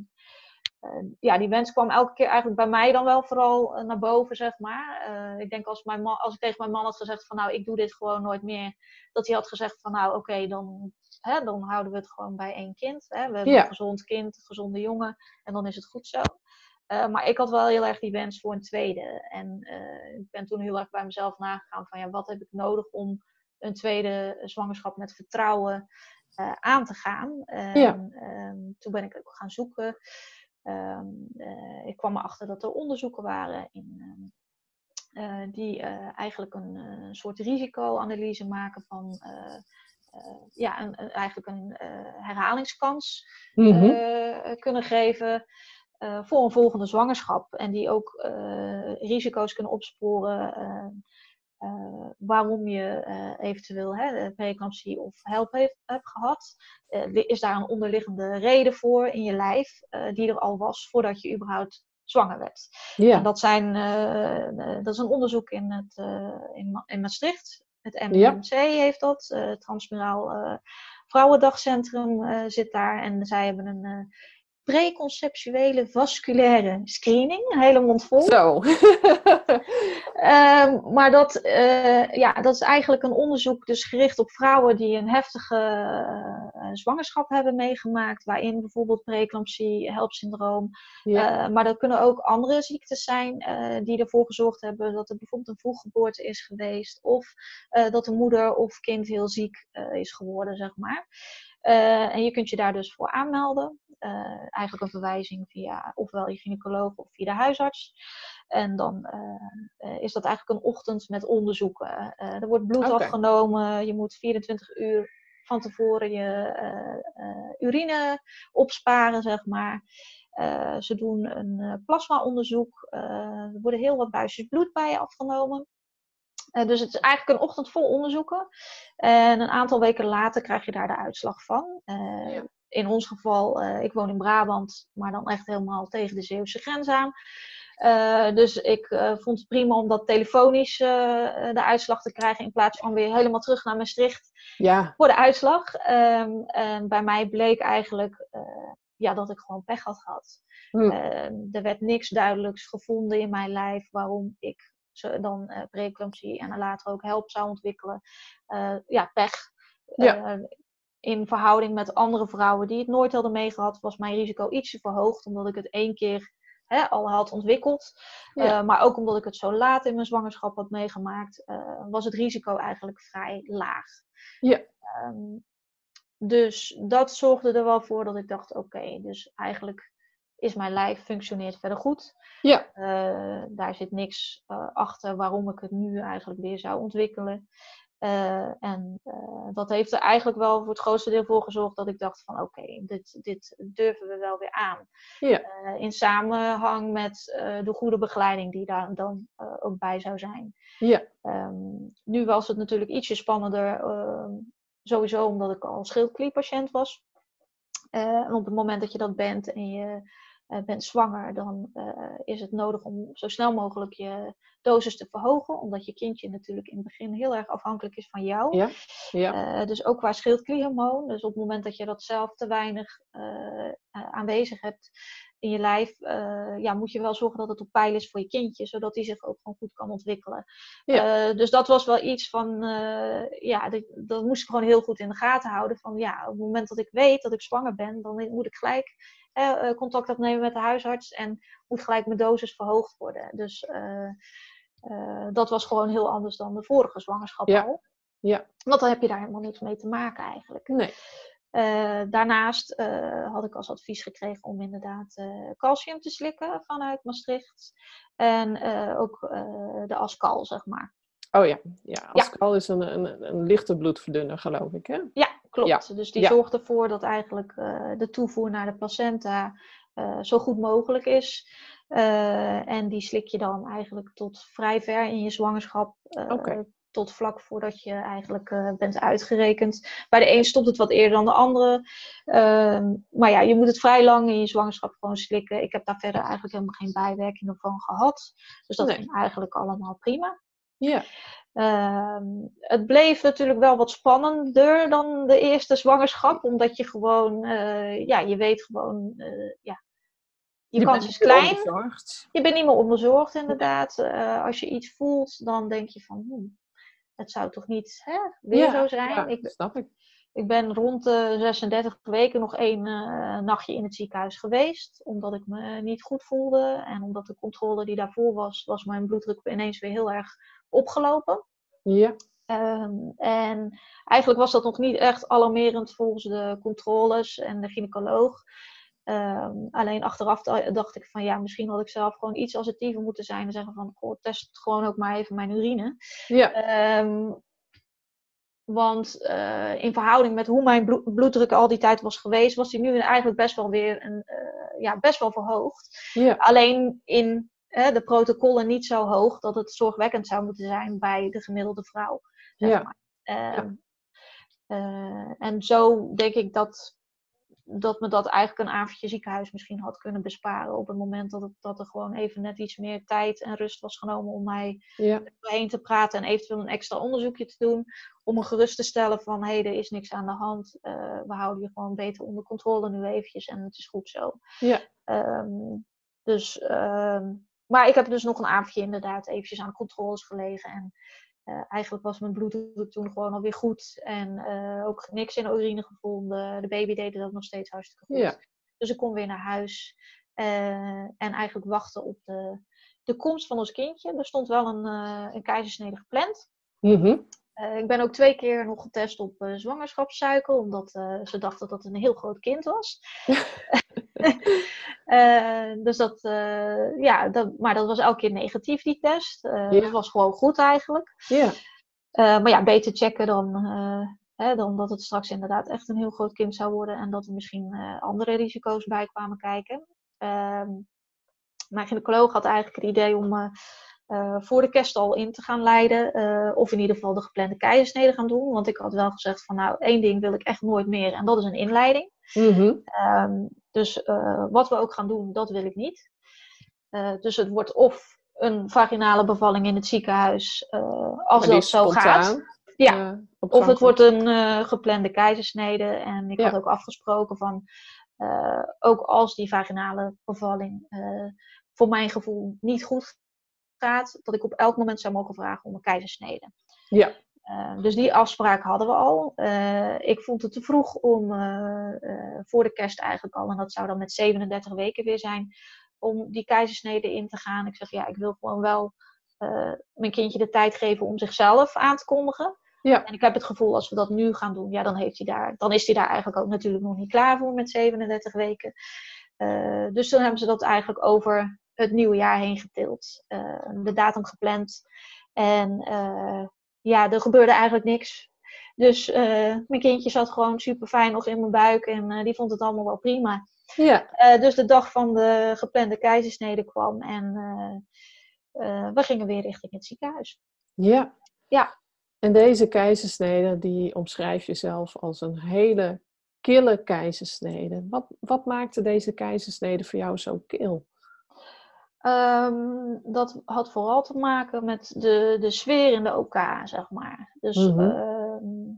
ja, die wens kwam elke keer eigenlijk bij mij dan wel vooral naar boven, zeg maar. ik denk als, mijn man, als ik tegen mijn man had gezegd van nou, ik doe dit gewoon nooit meer. Dat hij had gezegd van nou, oké, dan hè, dan houden we het gewoon bij één kind. Hè. We hebben een gezond kind, een gezonde jongen en dan is het goed zo. Uh, maar ik had wel heel erg die wens voor een tweede. En uh, ik ben toen heel erg bij mezelf nagegaan van ja, wat heb ik nodig om een tweede zwangerschap met vertrouwen aan te gaan. Ja. Um, toen ben ik ook gaan zoeken. Um, ik kwam erachter dat er onderzoeken waren in, um, die eigenlijk een soort risicoanalyse maken van ja, een, eigenlijk een herhalingskans mm kunnen geven voor een volgende zwangerschap. En die ook risico's kunnen opsporen waarom je eventueel hè, preeclampsie of help heeft, hebt gehad. is daar een onderliggende reden voor in je lijf die er al was voordat je überhaupt zwanger werd. Ja. En dat, zijn, dat is een onderzoek in, het, in, in Maastricht. Het MMC heeft dat. Uh, uh, Vrouwendagcentrum uh, zit daar. En zij hebben een preconceptuele vasculaire screening. Een hele mond vol. Zo. um, maar dat, uh, ja, dat is eigenlijk een onderzoek dus gericht op vrouwen die een heftige uh, zwangerschap hebben meegemaakt. Waarin bijvoorbeeld preeclampsie, helpsyndroom. Ja. Uh, maar dat kunnen ook andere ziektes zijn die ervoor gezorgd hebben dat er bijvoorbeeld een vroeggeboorte is geweest. Of dat de moeder of kind heel ziek is geworden, zeg maar. En je kunt je daar dus voor aanmelden. Uh, eigenlijk een verwijzing via ofwel je gynaecoloog of via de huisarts. En dan uh, is dat eigenlijk een ochtend met onderzoeken. er wordt bloed okay. afgenomen. Je moet 24 uur van tevoren je urine opsparen, zeg maar. ze doen een plasmaonderzoek. er worden heel wat buisjes bloed bij je afgenomen. Dus het is eigenlijk een ochtend vol onderzoeken. En een aantal weken later krijg je daar de uitslag van. Ja. In ons geval, uh, ik woon in Brabant, maar dan echt helemaal tegen de Zeeuwse grens aan. dus ik vond het prima om dat telefonisch de uitslag te krijgen in plaats van weer helemaal terug naar Maastricht ja. voor de uitslag. Ehm, en bij mij bleek eigenlijk ja, dat ik gewoon pech had gehad. Hm. Ehm, er werd niks duidelijks gevonden in mijn lijf waarom ik dan uh, preeclampsie en later ook help zou ontwikkelen. Ja, pech. Ja. Uh, in verhouding met andere vrouwen die het nooit hadden meegehad, was mijn risico ietsje verhoogd, omdat ik het één keer hè, al had ontwikkeld. maar ook omdat ik het zo laat in mijn zwangerschap had meegemaakt, was het risico eigenlijk vrij laag. Ja. Um, dus dat zorgde er wel voor dat ik dacht: oké, dus eigenlijk is mijn lijf functioneert verder goed. Ja. Uh, daar zit niks uh, achter waarom ik het nu eigenlijk weer zou ontwikkelen. Uh, en dat heeft er eigenlijk wel voor het grootste deel voor gezorgd dat ik dacht van oké, dit, dit durven we wel weer aan. Ja. in samenhang met de goede begeleiding die daar dan ook bij zou zijn. Ja. Um, nu was het natuurlijk ietsje spannender, ehm, sowieso omdat ik al schildkliepatiënt was. en op het moment dat je dat bent en je bent zwanger, dan uh, is het nodig om zo snel mogelijk je dosis te verhogen. Omdat je kindje natuurlijk in het begin heel erg afhankelijk is van jou. Ja. Ja. Uh, dus ook qua schildklierhormoon. Dus op het moment dat je dat zelf te weinig aanwezig hebt in je lijf, ja, moet je wel zorgen dat het op peil is voor je kindje. Zodat die zich ook gewoon goed kan ontwikkelen. Ja. dus dat was wel iets van, ja, dat, dat moest ik gewoon heel goed in de gaten houden. Van ja, op het moment dat ik weet dat ik zwanger ben, dan moet ik gelijk eh, contact opnemen met de huisarts en moet gelijk mijn dosis verhoogd worden. Dus eh, eh, dat was gewoon heel anders dan de vorige zwangerschap ja. al. Ja. Want dan heb je daar helemaal niks mee te maken eigenlijk. Nee. daarnaast had ik als advies gekregen om inderdaad calcium te slikken vanuit Maastricht. En ook de Ascal, zeg maar. Oh ja, ja Ascal is een, een, een lichte bloedverdunner, geloof ik, hè? Ja, klopt. Dus die zorgt ervoor dat eigenlijk uh, de toevoer naar de placenta uh, zo goed mogelijk is. Uh, en die slik je dan eigenlijk tot vrij ver in je zwangerschap. Okay. Tot vlak voordat je eigenlijk bent uitgerekend. Bij de een stopt het wat eerder dan de andere. Ehm, maar ja, je moet het vrij lang in je zwangerschap gewoon slikken. Ik heb daar verder eigenlijk helemaal geen bijwerkingen van gehad. Dus dat nee. ging eigenlijk allemaal prima. Ja. Ehm, het bleef natuurlijk wel wat spannender dan de eerste zwangerschap, omdat je gewoon, uh, ja, je weet gewoon, uh, ja, je, je kans is klein. Je bent niet meer onderzorgd, inderdaad. Uh, als je iets voelt, dan denk je van, hmm, het zou toch niet hè, weer zo zijn. Ja, ik, snap ik. Ik ben rond de 36 weken nog één nachtje in het ziekenhuis geweest, omdat ik me niet goed voelde. En omdat de controle die daarvoor was, was mijn bloeddruk ineens weer heel erg opgelopen. Ja. Um, en eigenlijk was dat nog niet echt alarmerend volgens de controles en de gynaecoloog. Um, alleen achteraf dacht ik van ja, misschien had ik zelf gewoon iets assertiever moeten zijn en zeggen van goh, test gewoon ook maar even mijn urine. Ja. Um, want uh, in verhouding met hoe mijn bloeddruk al die tijd was geweest, was die nu eigenlijk best wel weer een, uh, ja, best wel verhoogd. Ja. Alleen in de protocollen niet zo hoog dat het zorgwekkend zou moeten zijn bij de gemiddelde vrouw. Zeg ja. Maar. Uh, uh, en zo denk ik dat, dat me dat eigenlijk een avondje ziekenhuis misschien had kunnen besparen. Op het moment dat, het, dat er gewoon even net iets meer tijd en rust was genomen om mij ja. heen te praten en eventueel een extra onderzoekje te doen. Om me gerust te stellen van hé, hey, er is niks aan de hand. Uh, we houden je gewoon beter onder controle nu eventjes en het is goed zo. Ja. Um, dus ehm, maar ik heb dus nog een avondje inderdaad eventjes aan controles gelegen. En uh, eigenlijk was mijn bloeddruk toen gewoon alweer goed. En uh, ook niks in de urine gevonden. De baby deed dat nog steeds hartstikke goed. Ja. Dus ik kon weer naar huis. Uh, en eigenlijk wachten op de, de komst van ons kindje. Er stond wel een, een keizersnede gepland. Mm ik ben ook twee keer nog getest op zwangerschapssuiker. Omdat ze dachten dat het een heel groot kind was. uh, dus dat, uh, ja, dat, maar dat was elke keer negatief, die test. Uh, Dat was gewoon goed eigenlijk. Ja. maar ja, beter checken dan, hè, dan dat het straks inderdaad echt een heel groot kind zou worden. En dat er misschien andere risico's bij kwamen kijken. Ehm, mijn gynaecoloog had eigenlijk het idee om voor de kerst al in te gaan leiden. of in ieder geval de geplande keizersnede gaan doen. Want ik had wel gezegd van nou, één ding wil ik echt nooit meer. En dat is een inleiding. Mm -hmm. um, dus uh, wat we ook gaan doen, dat wil ik niet. dus het wordt of een vaginale bevalling in het ziekenhuis, als dat zo gaat. Ja, of het wordt een geplande keizersnede. En ik had ook afgesproken van, ook als die vaginale bevalling voor mijn gevoel niet goed dat ik op elk moment zou mogen vragen om een keizersnede. Ja. Uh, dus die afspraak hadden we al. Uh, ik vond het te vroeg om uh, voor de kerst eigenlijk al, en dat zou dan met 37 weken weer zijn, om die keizersnede in te gaan. Ik zeg ja, ik wil gewoon wel mijn kindje de tijd geven om zichzelf aan te kondigen. Ja. En ik heb het gevoel, als we dat nu gaan doen, ja, dan, heeft hij daar, dan is hij daar eigenlijk ook natuurlijk nog niet klaar voor met 37 weken. dus toen hebben ze dat eigenlijk over het nieuwe jaar heen getild. de datum gepland. En ja, er gebeurde eigenlijk niks. Dus uh, mijn kindje zat gewoon super fijn nog in mijn buik en uh, die vond het allemaal wel prima. Ja. Dus de dag van de geplande keizersnede kwam en we gingen weer richting het ziekenhuis. Ja. Ja. En deze keizersnede, die omschrijf je zelf als een hele kille keizersnede. Wat, wat maakte deze keizersnede voor jou zo kil? Um, dat had vooral te maken met de, de sfeer in de OK, zeg maar. Dus mm -hmm. uh,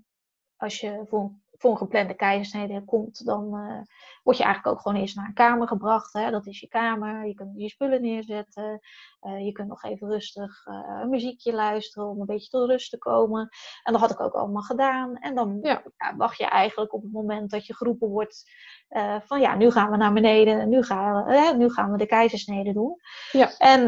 als je voor voor een geplande keizersnede komt, dan uh, word je eigenlijk ook gewoon eerst naar een kamer gebracht. Hè? Dat is je kamer. Je kunt je spullen neerzetten. Uh, je kunt nog even rustig uh, een muziekje luisteren om een beetje tot rust te komen. En dat had ik ook allemaal gedaan. En dan ja. Ja, wacht je eigenlijk op het moment dat je geroepen wordt van ja, nu gaan we naar beneden. Nu gaan we, nu gaan we de keizersnede doen. Ja. En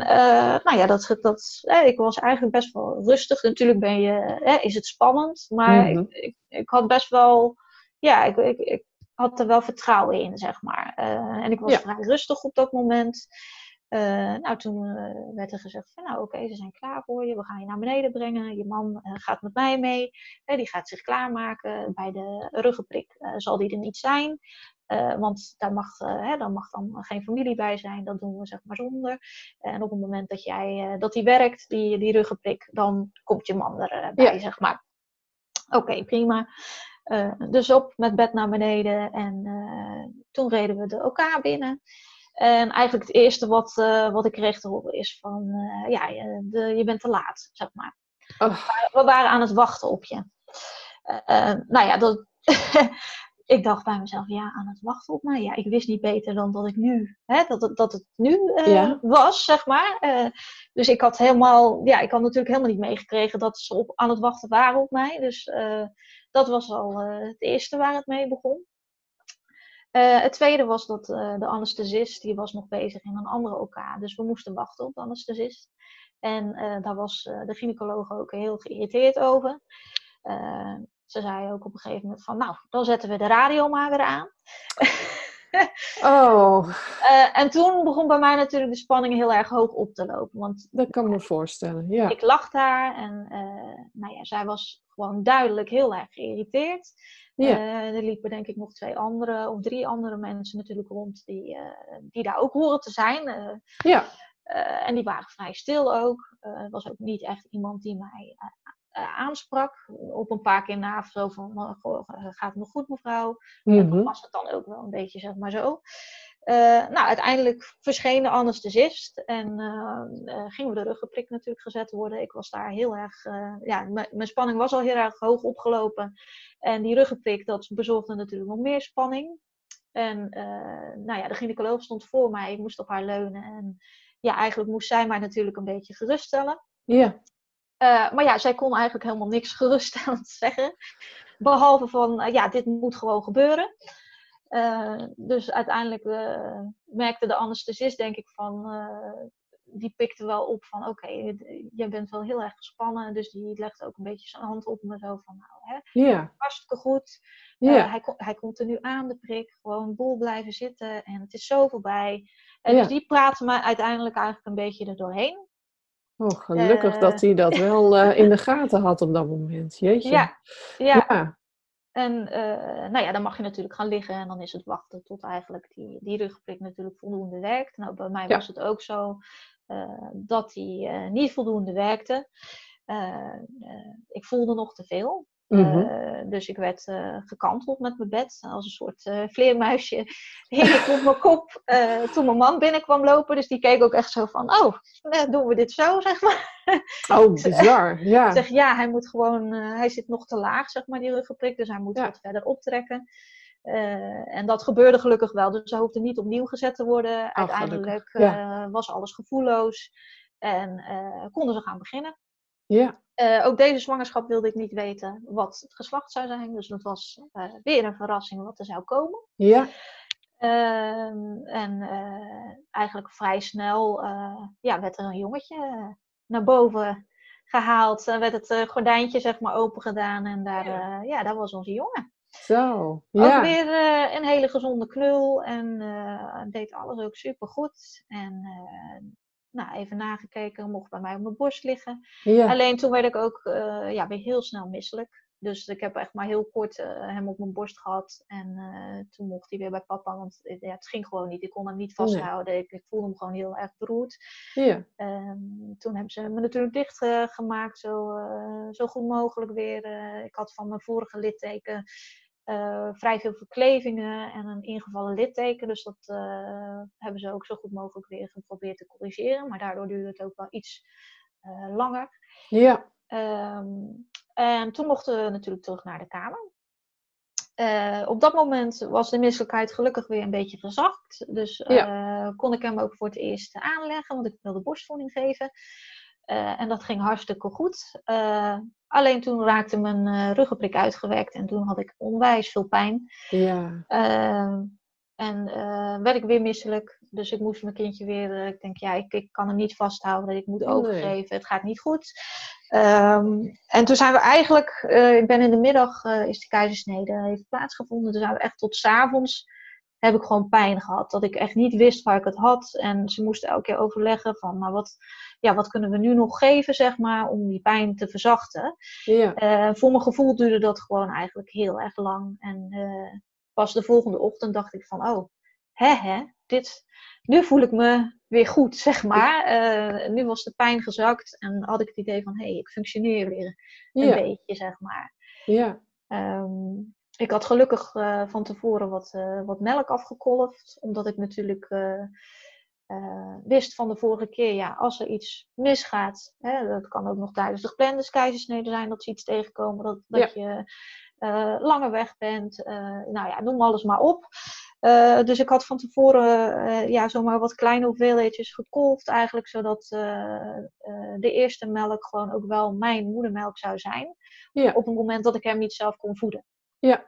nou ja, dat, dat, ik was eigenlijk best wel rustig. Natuurlijk ben je, is het spannend. Maar mm -hmm. ik, ik, ik had best wel ja, ik, ik, ik, had er wel vertrouwen in, zeg maar. Uh, en ik was ja. vrij rustig op dat moment. Uh, nou, toen uh, werd er gezegd van, nou oké, okay, ze zijn klaar voor je. We gaan je naar beneden brengen. Je man gaat met mij mee. die gaat zich klaarmaken. Bij de ruggenprik zal die er niet zijn. want daar mag, hè, daar mag dan geen familie bij zijn. Dat doen we zeg maar zonder. En op het moment dat, jij, dat die werkt, die, die ruggenprik, dan komt je man erbij, ja. zeg maar. Oké, okay, prima. Uh, dus op met bed naar beneden en uh, toen reden we de OK binnen. En eigenlijk het eerste wat, uh, wat ik kreeg te horen is van, ja, de, je bent te laat, zeg maar. Oh. We waren aan het wachten op je. nou ja, dat, ik dacht bij mezelf, ja, aan het wachten op mij. Ja, ik wist niet beter dan dat ik nu, hè, dat, het, dat het nu ja. was, zeg maar. dus ik had helemaal, ja, ik had natuurlijk helemaal niet meegekregen dat ze op, aan het wachten waren op mij. Dus dat was al uh, het eerste waar het mee begon. Uh, het tweede was dat uh, de anesthesist, die was nog bezig in een andere OK. Dus we moesten wachten op de anesthesist. En daar was de gynaecoloog ook heel geïrriteerd over. ze zei ook op een gegeven moment van, nou, dan zetten we de radio maar weer aan. oh. en toen begon bij mij natuurlijk de spanning heel erg hoog op te lopen. Want, dat kan me voorstellen, ja. Ik lag daar en nou ja, zij was gewoon duidelijk heel erg geïrriteerd. Ja. Uh, er liepen denk ik nog twee andere of drie andere mensen natuurlijk rond die, die daar ook horen te zijn. Ja. en die waren vrij stil ook. Het was ook niet echt iemand die mij aansprak. Op een paar keer na zo van, gaat het nog goed mevrouw? Mm -hmm. was het dan ook wel een beetje zeg maar zo. Uh, nou, uiteindelijk verscheen de anesthesist en uh, gingen we de ruggenprik natuurlijk gezet worden. Ik was daar heel erg, ja, mijn spanning was al heel erg hoog opgelopen. En die ruggenprik, dat bezorgde natuurlijk nog meer spanning. En nou ja, de gynaecoloog stond voor mij, ik moest op haar leunen. En ja, eigenlijk moest zij mij natuurlijk een beetje geruststellen. Ja. Maar ja, zij kon eigenlijk helemaal niks geruststellend zeggen. Behalve van, ja, dit moet gewoon gebeuren. Uh, dus uiteindelijk merkte de anesthesist, denk ik, van. Die pikte wel op van: oké, okay, jij bent wel heel erg gespannen. Dus die legde ook een beetje zijn hand op me zo van: nou, hè, yeah. hartstikke goed. Yeah. hij, hij komt er nu aan, de prik. Gewoon boel blijven zitten en het is zo voorbij. En yeah. dus die praatte me uiteindelijk eigenlijk een beetje er doorheen. Oh, gelukkig dat hij dat wel in de gaten had op dat moment. Jeetje. Ja, ja. ja. En uh, nou ja, dan mag je natuurlijk gaan liggen en dan is het wachten tot eigenlijk die, die rugprik natuurlijk voldoende werkt. Nou, bij mij ja. was het ook zo dat die uh, niet voldoende werkte. ik voelde nog te veel. Mhm. dus ik werd gekanteld met mijn bed. Als een soort vleermuisje hing ik op mijn kop toen mijn man binnenkwam lopen. Dus die keek ook echt zo van, oh, doen we dit zo, zeg maar. Oh, bizar, ja. Ik zeg, ja, hij moet gewoon, hij zit nog te laag, zeg maar, die ruggenprik. Dus hij moet wat verder optrekken. Uh, en dat gebeurde gelukkig wel. Dus ze hoefde niet opnieuw gezet te worden. Oh, Uiteindelijk uh, was alles gevoelloos. En uh, konden ze gaan beginnen. Ja. ook deze zwangerschap wilde ik niet weten wat het geslacht zou zijn. Dus dat was weer een verrassing wat er zou komen. Ja. Ehm, en eigenlijk vrij snel ja, werd er een jongetje naar boven gehaald. En werd het gordijntje zeg maar open gedaan. En daar, ja. ja, daar was onze jongen. Zo, ja. Ook weer uh, een hele gezonde knul en uh, deed alles ook super goed. En uh, nou, even nagekeken, mocht bij mij op mijn borst liggen. Ja. Alleen toen werd ik ook ja, weer heel snel misselijk. Dus ik heb echt maar heel kort hem op mijn borst gehad. En toen mocht hij weer bij papa, want ja, het ging gewoon niet. Ik kon hem niet vasthouden. Ik, ik, voelde hem gewoon heel erg beroerd. Ja. Um, toen hebben ze me natuurlijk dichtgemaakt, gemaakt, zo, zo goed mogelijk weer. ik had van mijn vorige litteken uh, vrij veel verklevingen en een ingevallen litteken. Dus dat uh, hebben ze ook zo goed mogelijk weer geprobeerd te corrigeren. Maar daardoor duurde het ook wel iets uh, langer. Ja. Um, en toen mochten we natuurlijk terug naar de kamer. op dat moment was de misselijkheid gelukkig weer een beetje verzakt. Dus ja. kon ik hem ook voor het eerst aanleggen, want ik wilde borstvoeding geven. Uh, en dat ging hartstikke goed. Uh, alleen toen raakte mijn uh, ruggenprik uitgewerkt en toen had ik onwijs veel pijn. Ja. en werd ik weer misselijk. Dus ik moest mijn kindje weer. ik denk, ja, ik, ik kan hem niet vasthouden. Ik moet overgeven. Het gaat niet goed. Um, en toen zijn we eigenlijk. ik ben in de middag. is de keizersnede heeft plaatsgevonden. Toen zijn we echt tot s avonds heb ik gewoon pijn gehad. Dat ik echt niet wist waar ik het had. En ze moesten elke keer overleggen van, nou wat, ja, wat kunnen we nu nog geven, zeg maar, om die pijn te verzachten. Ja. Uh, voor mijn gevoel duurde dat gewoon eigenlijk heel erg lang. En uh, pas de volgende ochtend dacht ik van, oh, hè hè, dit, nu voel ik me weer goed, zeg maar. Uh, nu was de pijn gezakt en had ik het idee van, hé, hey, ik functioneer weer een beetje, zeg maar. Ja. Um, ik had gelukkig uh, van tevoren wat, uh, wat melk afgekolfd, omdat ik natuurlijk uh, wist van de vorige keer, ja, als er iets misgaat, hè, dat kan ook nog tijdens de geplande keizersnede zijn, dat ze iets tegenkomen, dat, dat je langer weg bent, nou ja, noem alles maar op. dus ik had van tevoren ja, zomaar wat kleine hoeveelheidjes gekolfd eigenlijk, zodat de eerste melk gewoon ook wel mijn moedermelk zou zijn. Ja. Op het moment dat ik hem niet zelf kon voeden. Ja.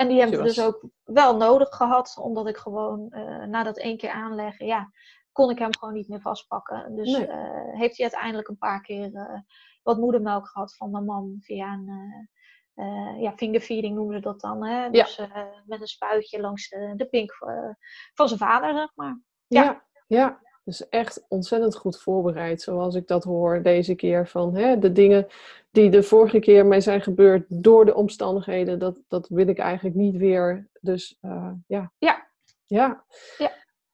En die hebben we dus ook wel nodig gehad, omdat ik gewoon uh, na dat één keer aanleggen, ja, kon ik hem gewoon niet meer vastpakken. Dus nee. uh, heeft hij uiteindelijk een paar keer uh, wat moedermelk gehad van mijn man via een ja, fingerfeeding noemen ze dat dan. Hè? Dus ja. met een spuitje langs de, de pink van zijn vader, zeg maar. Ja, ja. ja. Dus echt ontzettend goed voorbereid, zoals ik dat hoor deze keer. Van hè, de dingen die de vorige keer mee zijn gebeurd door de omstandigheden, dat, dat wil ik eigenlijk niet weer. Dus uh, ja. Ja. Ja. ja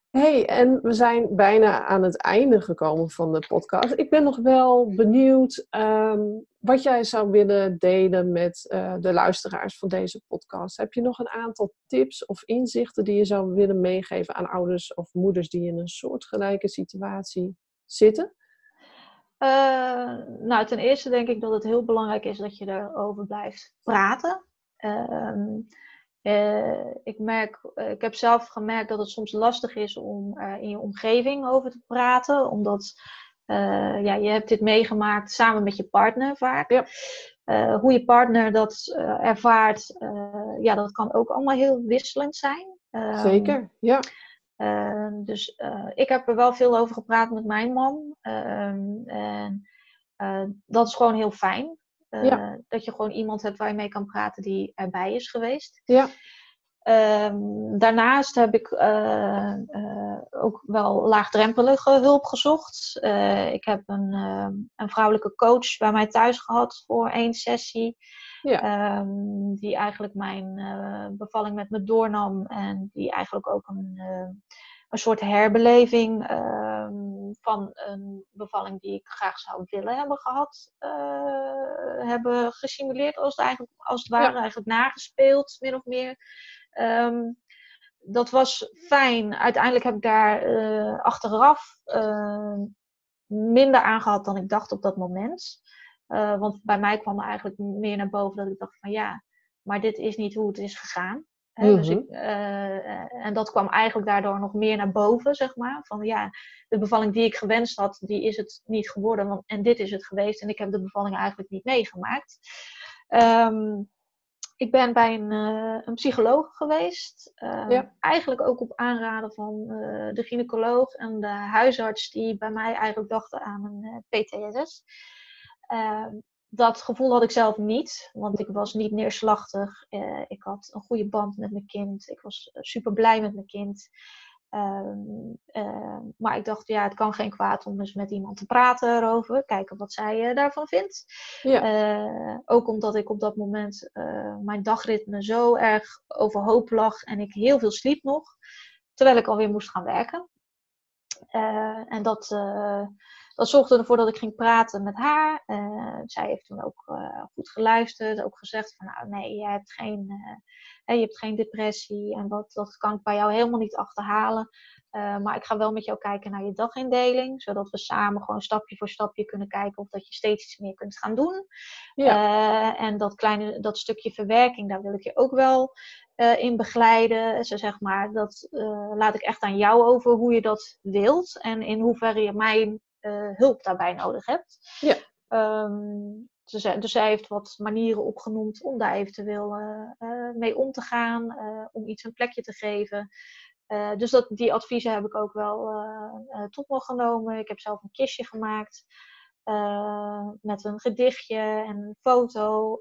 hey, en we zijn bijna aan het einde gekomen van de podcast. Ik ben nog wel benieuwd um, wat jij zou willen delen met uh, de luisteraars van deze podcast. Heb je nog een aantal tips of inzichten die je zou willen meegeven aan ouders of moeders die in een soortgelijke situatie zitten? Uh, nou, ten eerste denk ik dat het heel belangrijk is dat je erover blijft praten. Uh, uh, ik, merk, uh, ik heb zelf gemerkt dat het soms lastig is om uh, in je omgeving over te praten, omdat ja, je hebt dit meegemaakt samen met je partner vaak. Ja. hoe je partner dat ervaart, ja, dat kan ook allemaal heel wisselend zijn. Ehm, Zeker, ja. dus ik heb er wel veel over gepraat met mijn man. Ehm, en dat is gewoon heel fijn. Uh, Dat je gewoon iemand hebt waar je mee kan praten die erbij is geweest. Ja. Um, daarnaast heb ik uh, uh, ook wel laagdrempelige hulp gezocht. ik heb een, een, vrouwelijke coach bij mij thuis gehad voor één sessie. Ja. Um, die eigenlijk mijn bevalling met me doornam. En die eigenlijk ook een een soort herbeleving uh, van een bevalling die ik graag zou willen hebben gehad, uh, hebben gesimuleerd, als het, eigenlijk, als het ware, eigenlijk nagespeeld, min of meer. Ehm, dat was fijn. Uiteindelijk heb ik daar achteraf minder aan gehad dan ik dacht op dat moment. want bij mij kwam er eigenlijk meer naar boven dat ik dacht van ja, maar dit is niet hoe het is gegaan. Dus mhm. ik, uh, en dat kwam eigenlijk daardoor nog meer naar boven, zeg maar. Van ja, de bevalling die ik gewenst had, die is het niet geworden. Want, en dit is het geweest. En ik heb de bevalling eigenlijk niet meegemaakt. Um, ik ben bij een, uh, een psycholoog geweest. Uh, Eigenlijk ook op aanraden van uh, de gynaecoloog en de huisarts die bij mij eigenlijk dachten aan een PTSS. Ehm, dat gevoel had ik zelf niet, want ik was niet neerslachtig. Uh, ik had een goede band met mijn kind. Ik was eh, super blij met mijn kind. Uh, uh, maar ik dacht, ja, het kan geen kwaad om eens met iemand te praten erover. Kijken wat zij daarvan vindt. Ja. ook omdat ik op dat moment mijn dagritme zo erg overhoop lag en ik heel veel sliep nog. Terwijl ik alweer moest gaan werken. en dat dat zorgde ervoor dat ik ging praten met haar. Uh, zij heeft toen ook uh, goed geluisterd, ook gezegd van nou nee, je hebt geen, uh, je hebt geen depressie en wat, dat kan ik bij jou helemaal niet achterhalen. maar ik ga wel met jou kijken naar je dagindeling, zodat we samen gewoon stapje voor stapje kunnen kijken of dat je steeds iets meer kunt gaan doen. Ja. en dat kleine, dat stukje verwerking, daar wil ik je ook wel in begeleiden. Ze zeg maar, dat laat ik echt aan jou over hoe je dat wilt en in hoeverre je mij uh, hulp daarbij nodig hebt. Ja. Um, dus, dus zij heeft wat manieren opgenoemd om daar eventueel uh, mee om te gaan, om iets een plekje te geven. dus dat, die adviezen heb ik ook wel tot me genomen. Ik heb zelf een kistje gemaakt met een gedichtje en een foto.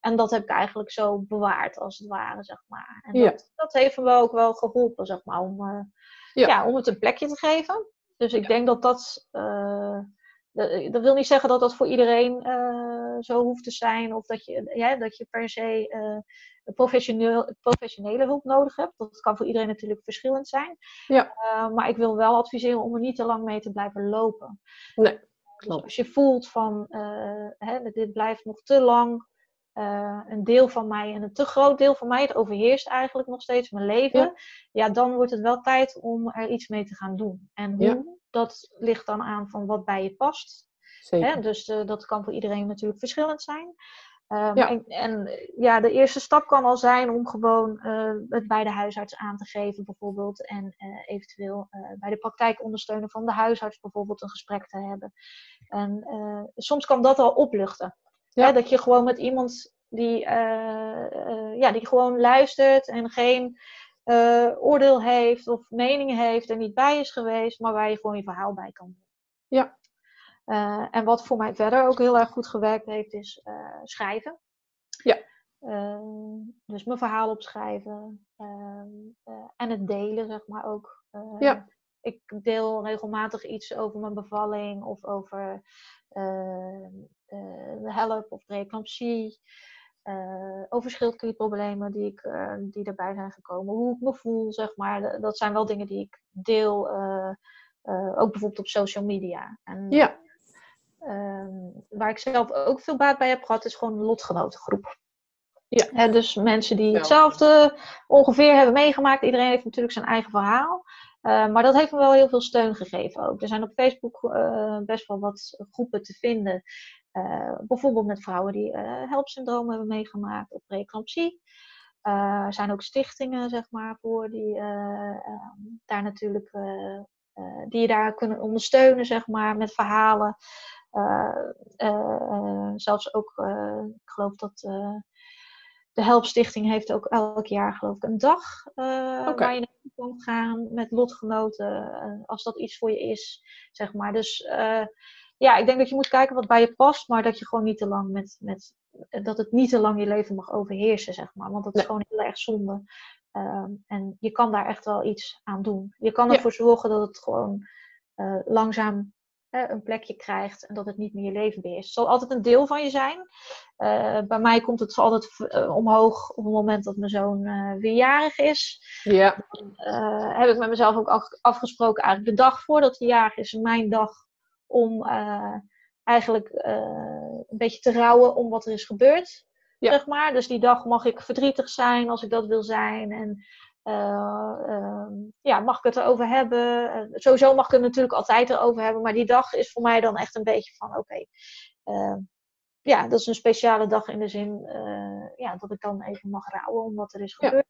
En dat heb ik eigenlijk zo bewaard, als het ware, zeg maar. En ja. dat, dat, heeft me ook wel geholpen, zeg maar, om, ja. ja. om het een plekje te geven. Dus ik denk dat dat. Uh, dat wil niet zeggen dat dat voor iedereen uh, zo hoeft te zijn. Of dat je, ja, dat je per se uh, professioneel, professionele hulp nodig hebt. Dat kan voor iedereen natuurlijk verschillend zijn. Ja. maar ik wil wel adviseren om er niet te lang mee te blijven lopen. Nee, dus klopt. Dus als je voelt van hè, dit blijft nog te lang. Een deel van mij en een te groot deel van mij, het overheerst eigenlijk nog steeds mijn leven. Ja, dan wordt het wel tijd om er iets mee te gaan doen. En hoe, dat ligt dan aan van wat bij je past. Hè? Dus uh, dat kan voor iedereen natuurlijk verschillend zijn. Um, ja. En, en, ja, de eerste stap kan al zijn om gewoon uh, het bij de huisarts aan te geven, bijvoorbeeld. En uh, eventueel bij de praktijkondersteuner van de huisarts bijvoorbeeld een gesprek te hebben. En soms kan dat al opluchten. Ja. Hè? Dat je gewoon met iemand die, ja, die gewoon luistert en geen uh, oordeel heeft of mening heeft en niet bij is geweest, maar waar je gewoon je verhaal bij kan doen. Ja. En wat voor mij verder ook heel erg goed gewerkt heeft, is schrijven. Ja. dus mijn verhaal opschrijven en het delen, zeg maar ook. ja. Ik deel regelmatig iets over mijn bevalling of over de help of preeclampsie. Uh, over schildklierproblemen die, ik, uh, die erbij zijn gekomen. Hoe ik me voel, zeg maar. Dat zijn wel dingen die ik deel. Uh, ook bijvoorbeeld op social media. En, ja. Ehm, waar ik zelf ook veel baat bij heb gehad, is gewoon een lotgenotengroep. Ja. Dus mensen die hetzelfde ongeveer hebben meegemaakt. Iedereen heeft natuurlijk zijn eigen verhaal. maar dat heeft me wel heel veel steun gegeven ook. Er zijn op Facebook best wel wat groepen te vinden uh, bijvoorbeeld met vrouwen die uh, helpsyndroom hebben meegemaakt of preeclampsie. Uh, er zijn ook stichtingen, zeg maar, voor die ehm, daar natuurlijk die je daar kunnen ondersteunen, zeg maar, met verhalen. zelfs ook, ik geloof dat de Helpstichting heeft ook elk jaar, geloof ik, een dag okay. waar je naartoe kan gaan met lotgenoten, als dat iets voor je is, zeg maar. Dus ja, ik denk dat je moet kijken wat bij je past, maar dat je gewoon niet te lang met, met dat het niet te lang je leven mag overheersen, zeg maar. Want dat is gewoon heel erg zonde. Ehm, en je kan daar echt wel iets aan doen. Je kan ervoor zorgen dat het gewoon uh, langzaam een plekje krijgt en dat het niet meer je leven beheerst. Het zal altijd een deel van je zijn. Uh, bij mij komt het altijd uh, omhoog op het moment dat mijn zoon weer jarig is. Ja. Dan, heb ik met mezelf ook afgesproken, eigenlijk de dag voordat hij jarig is, mijn dag om uh, eigenlijk een beetje te rouwen om wat er is gebeurd. Zeg maar. Dus die dag mag ik verdrietig zijn als ik dat wil zijn. En ehm, ja, mag ik het erover hebben? sowieso mag ik het natuurlijk altijd erover hebben. Maar die dag is voor mij dan echt een beetje van oké. Ja, dat is een speciale dag in de zin ja, dat ik dan even mag rouwen om wat er is gebeurd.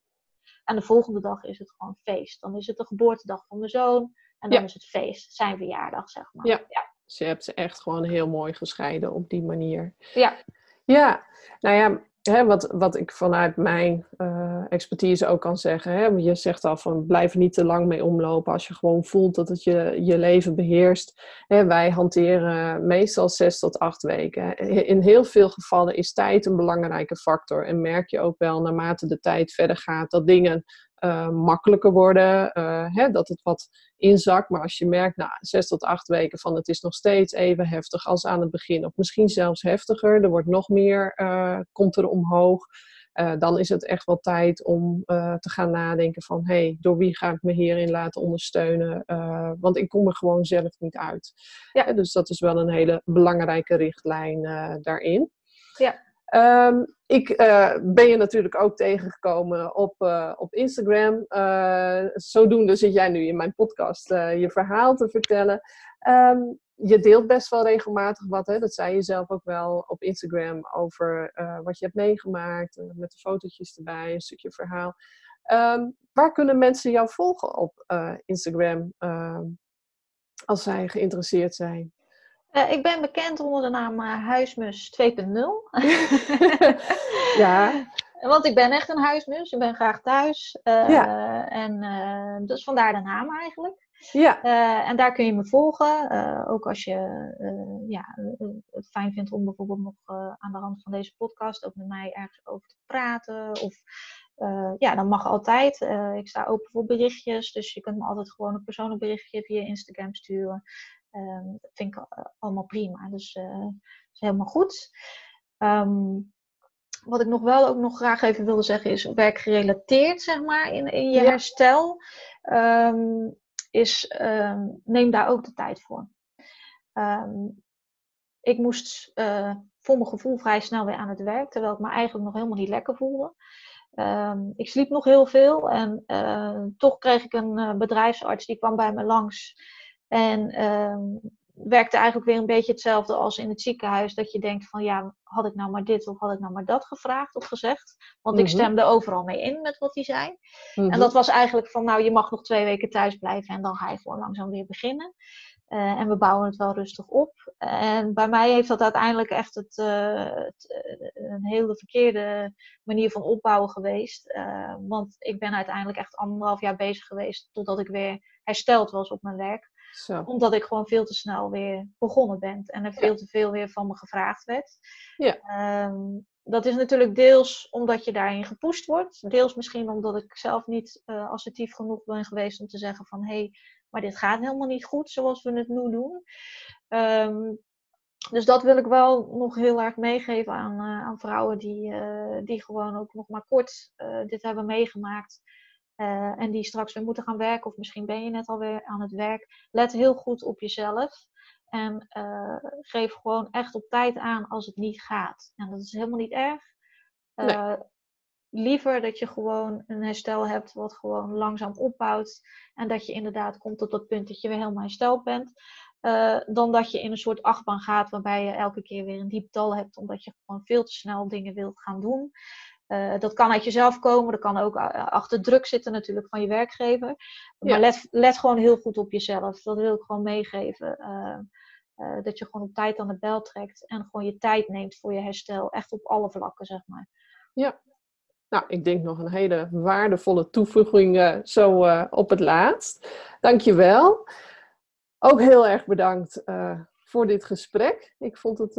En de volgende dag is het gewoon feest. Dan is het de geboortedag van mijn zoon. En dan is het feest, zijn verjaardag, zeg maar. Ja. ja. Je hebt ze echt gewoon heel mooi gescheiden op die manier. Ja. Ja, nou ja, hè, wat, wat ik vanuit mijn uh, expertise ook kan zeggen. Hè, je zegt al van blijf er niet te lang mee omlopen als je gewoon voelt dat het je, je leven beheerst. Hè, wij hanteren meestal zes tot acht weken. In heel veel gevallen is tijd een belangrijke factor. En merk je ook wel naarmate de tijd verder gaat dat dingen uh, makkelijker worden, uh, hè, dat het wat inzakt. Maar als je merkt, na nou, zes tot acht weken van het is nog steeds even heftig als aan het begin, of misschien zelfs heftiger, er wordt nog meer, uh, komt er omhoog. dan is het echt wel tijd om te gaan nadenken van, hé, hey, door wie ga ik me hierin laten ondersteunen? want ik kom er gewoon zelf niet uit. Ja. dus dat is wel een hele belangrijke richtlijn daarin. Ja. Um, ik uh, ben je natuurlijk ook tegengekomen op, uh, op Instagram. Uh, zodoende zit jij nu in mijn podcast je verhaal te vertellen. Um, je deelt best wel regelmatig wat, hè? dat zei je zelf ook wel op Instagram, over wat je hebt meegemaakt, met de fotootjes erbij, een stukje verhaal. Um, waar kunnen mensen jou volgen op Instagram als zij geïnteresseerd zijn? Uh, ik ben bekend onder de naam uh, Huismus 2.0. ja. Want ik ben echt een huismus. Ik ben graag thuis. Uh, ja. En dus vandaar de naam eigenlijk. Ja. en daar kun je me volgen. ook als je ja, het fijn vindt om bijvoorbeeld nog aan de hand van deze podcast ook met mij ergens over te praten. Of ja, dan mag altijd. ik sta open voor berichtjes. Dus je kunt me altijd gewoon een persoonlijk berichtje via Instagram sturen. Ehm, dat vind ik eh, allemaal prima. Dus eh, is helemaal goed. Ehm, wat ik nog wel ook nog graag even wilde zeggen is werkgerelateerd, zeg maar, in, in je herstel. Um, is neem daar ook de tijd voor. ik moest uh, voor mijn gevoel vrij snel weer aan het werk, terwijl ik me eigenlijk nog helemaal niet lekker voelde. ik sliep nog heel veel en toch kreeg ik een bedrijfsarts die kwam bij me langs. En um, werkte eigenlijk weer een beetje hetzelfde als in het ziekenhuis. Dat je denkt van ja, had ik nou maar dit of had ik nou maar dat gevraagd of gezegd. Want ik mhm. stemde overal mee in met wat hij zei. En mhm. dat was eigenlijk van nou, je mag nog twee weken thuis blijven en dan ga je voor langzaam weer beginnen. Uh, en we bouwen het wel rustig op. En bij mij heeft dat uiteindelijk echt het, uh, het uh, een hele verkeerde manier van opbouwen geweest. want ik ben uiteindelijk echt anderhalf jaar bezig geweest totdat ik weer hersteld was op mijn werk. Zo. Omdat ik gewoon veel te snel weer begonnen ben en er veel te veel weer van me gevraagd werd. Ja. Ehm, dat is natuurlijk deels omdat je daarin gepusht wordt. Deels misschien omdat ik zelf niet uh, assertief genoeg ben geweest om te zeggen van hé, hey, maar dit gaat helemaal niet goed zoals we het nu doen. Ehm, dus dat wil ik wel nog heel erg meegeven aan, uh, aan vrouwen die, uh, die gewoon ook nog maar kort dit hebben meegemaakt. Uh, en die straks weer moeten gaan werken, of misschien ben je net alweer aan het werk. Let heel goed op jezelf. En uh, geef gewoon echt op tijd aan als het niet gaat. En dat is helemaal niet erg. Uh, Liever dat je gewoon een herstel hebt wat gewoon langzaam opbouwt. En dat je inderdaad komt tot dat punt dat je weer helemaal hersteld bent. dan dat je in een soort achtbaan gaat waarbij je elke keer weer een diep dal hebt. Omdat je gewoon veel te snel dingen wilt gaan doen. Uh, dat kan uit jezelf komen, dat kan ook eh, achter druk zitten natuurlijk van je werkgever. Maar let, let gewoon heel goed op jezelf. Dat wil ik gewoon meegeven. Uh, dat je gewoon op tijd aan de bel trekt en gewoon je tijd neemt voor je herstel. Echt op alle vlakken, zeg maar. Ja. Nou, ik denk nog een hele waardevolle toevoeging zo op het laatst. Dankjewel. Ook heel erg bedankt voor dit gesprek. Ik vond het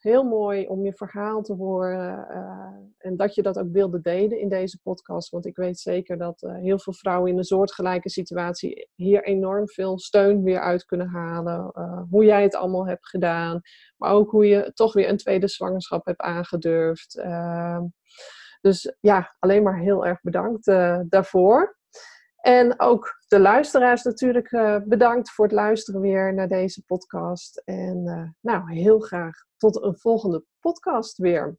heel mooi om je verhaal te horen uh, en dat je dat ook wilde delen in deze podcast. Want ik weet zeker dat uh, heel veel vrouwen in een soortgelijke situatie hier enorm veel steun weer uit kunnen halen. Uh, hoe jij het allemaal hebt gedaan, maar ook hoe je toch weer een tweede zwangerschap hebt aangedurfd. Ehm, dus ja, alleen maar heel erg bedankt daarvoor. En ook de luisteraars natuurlijk uh, bedankt voor het luisteren weer naar deze podcast. En uh, nou, heel graag tot een volgende podcast weer.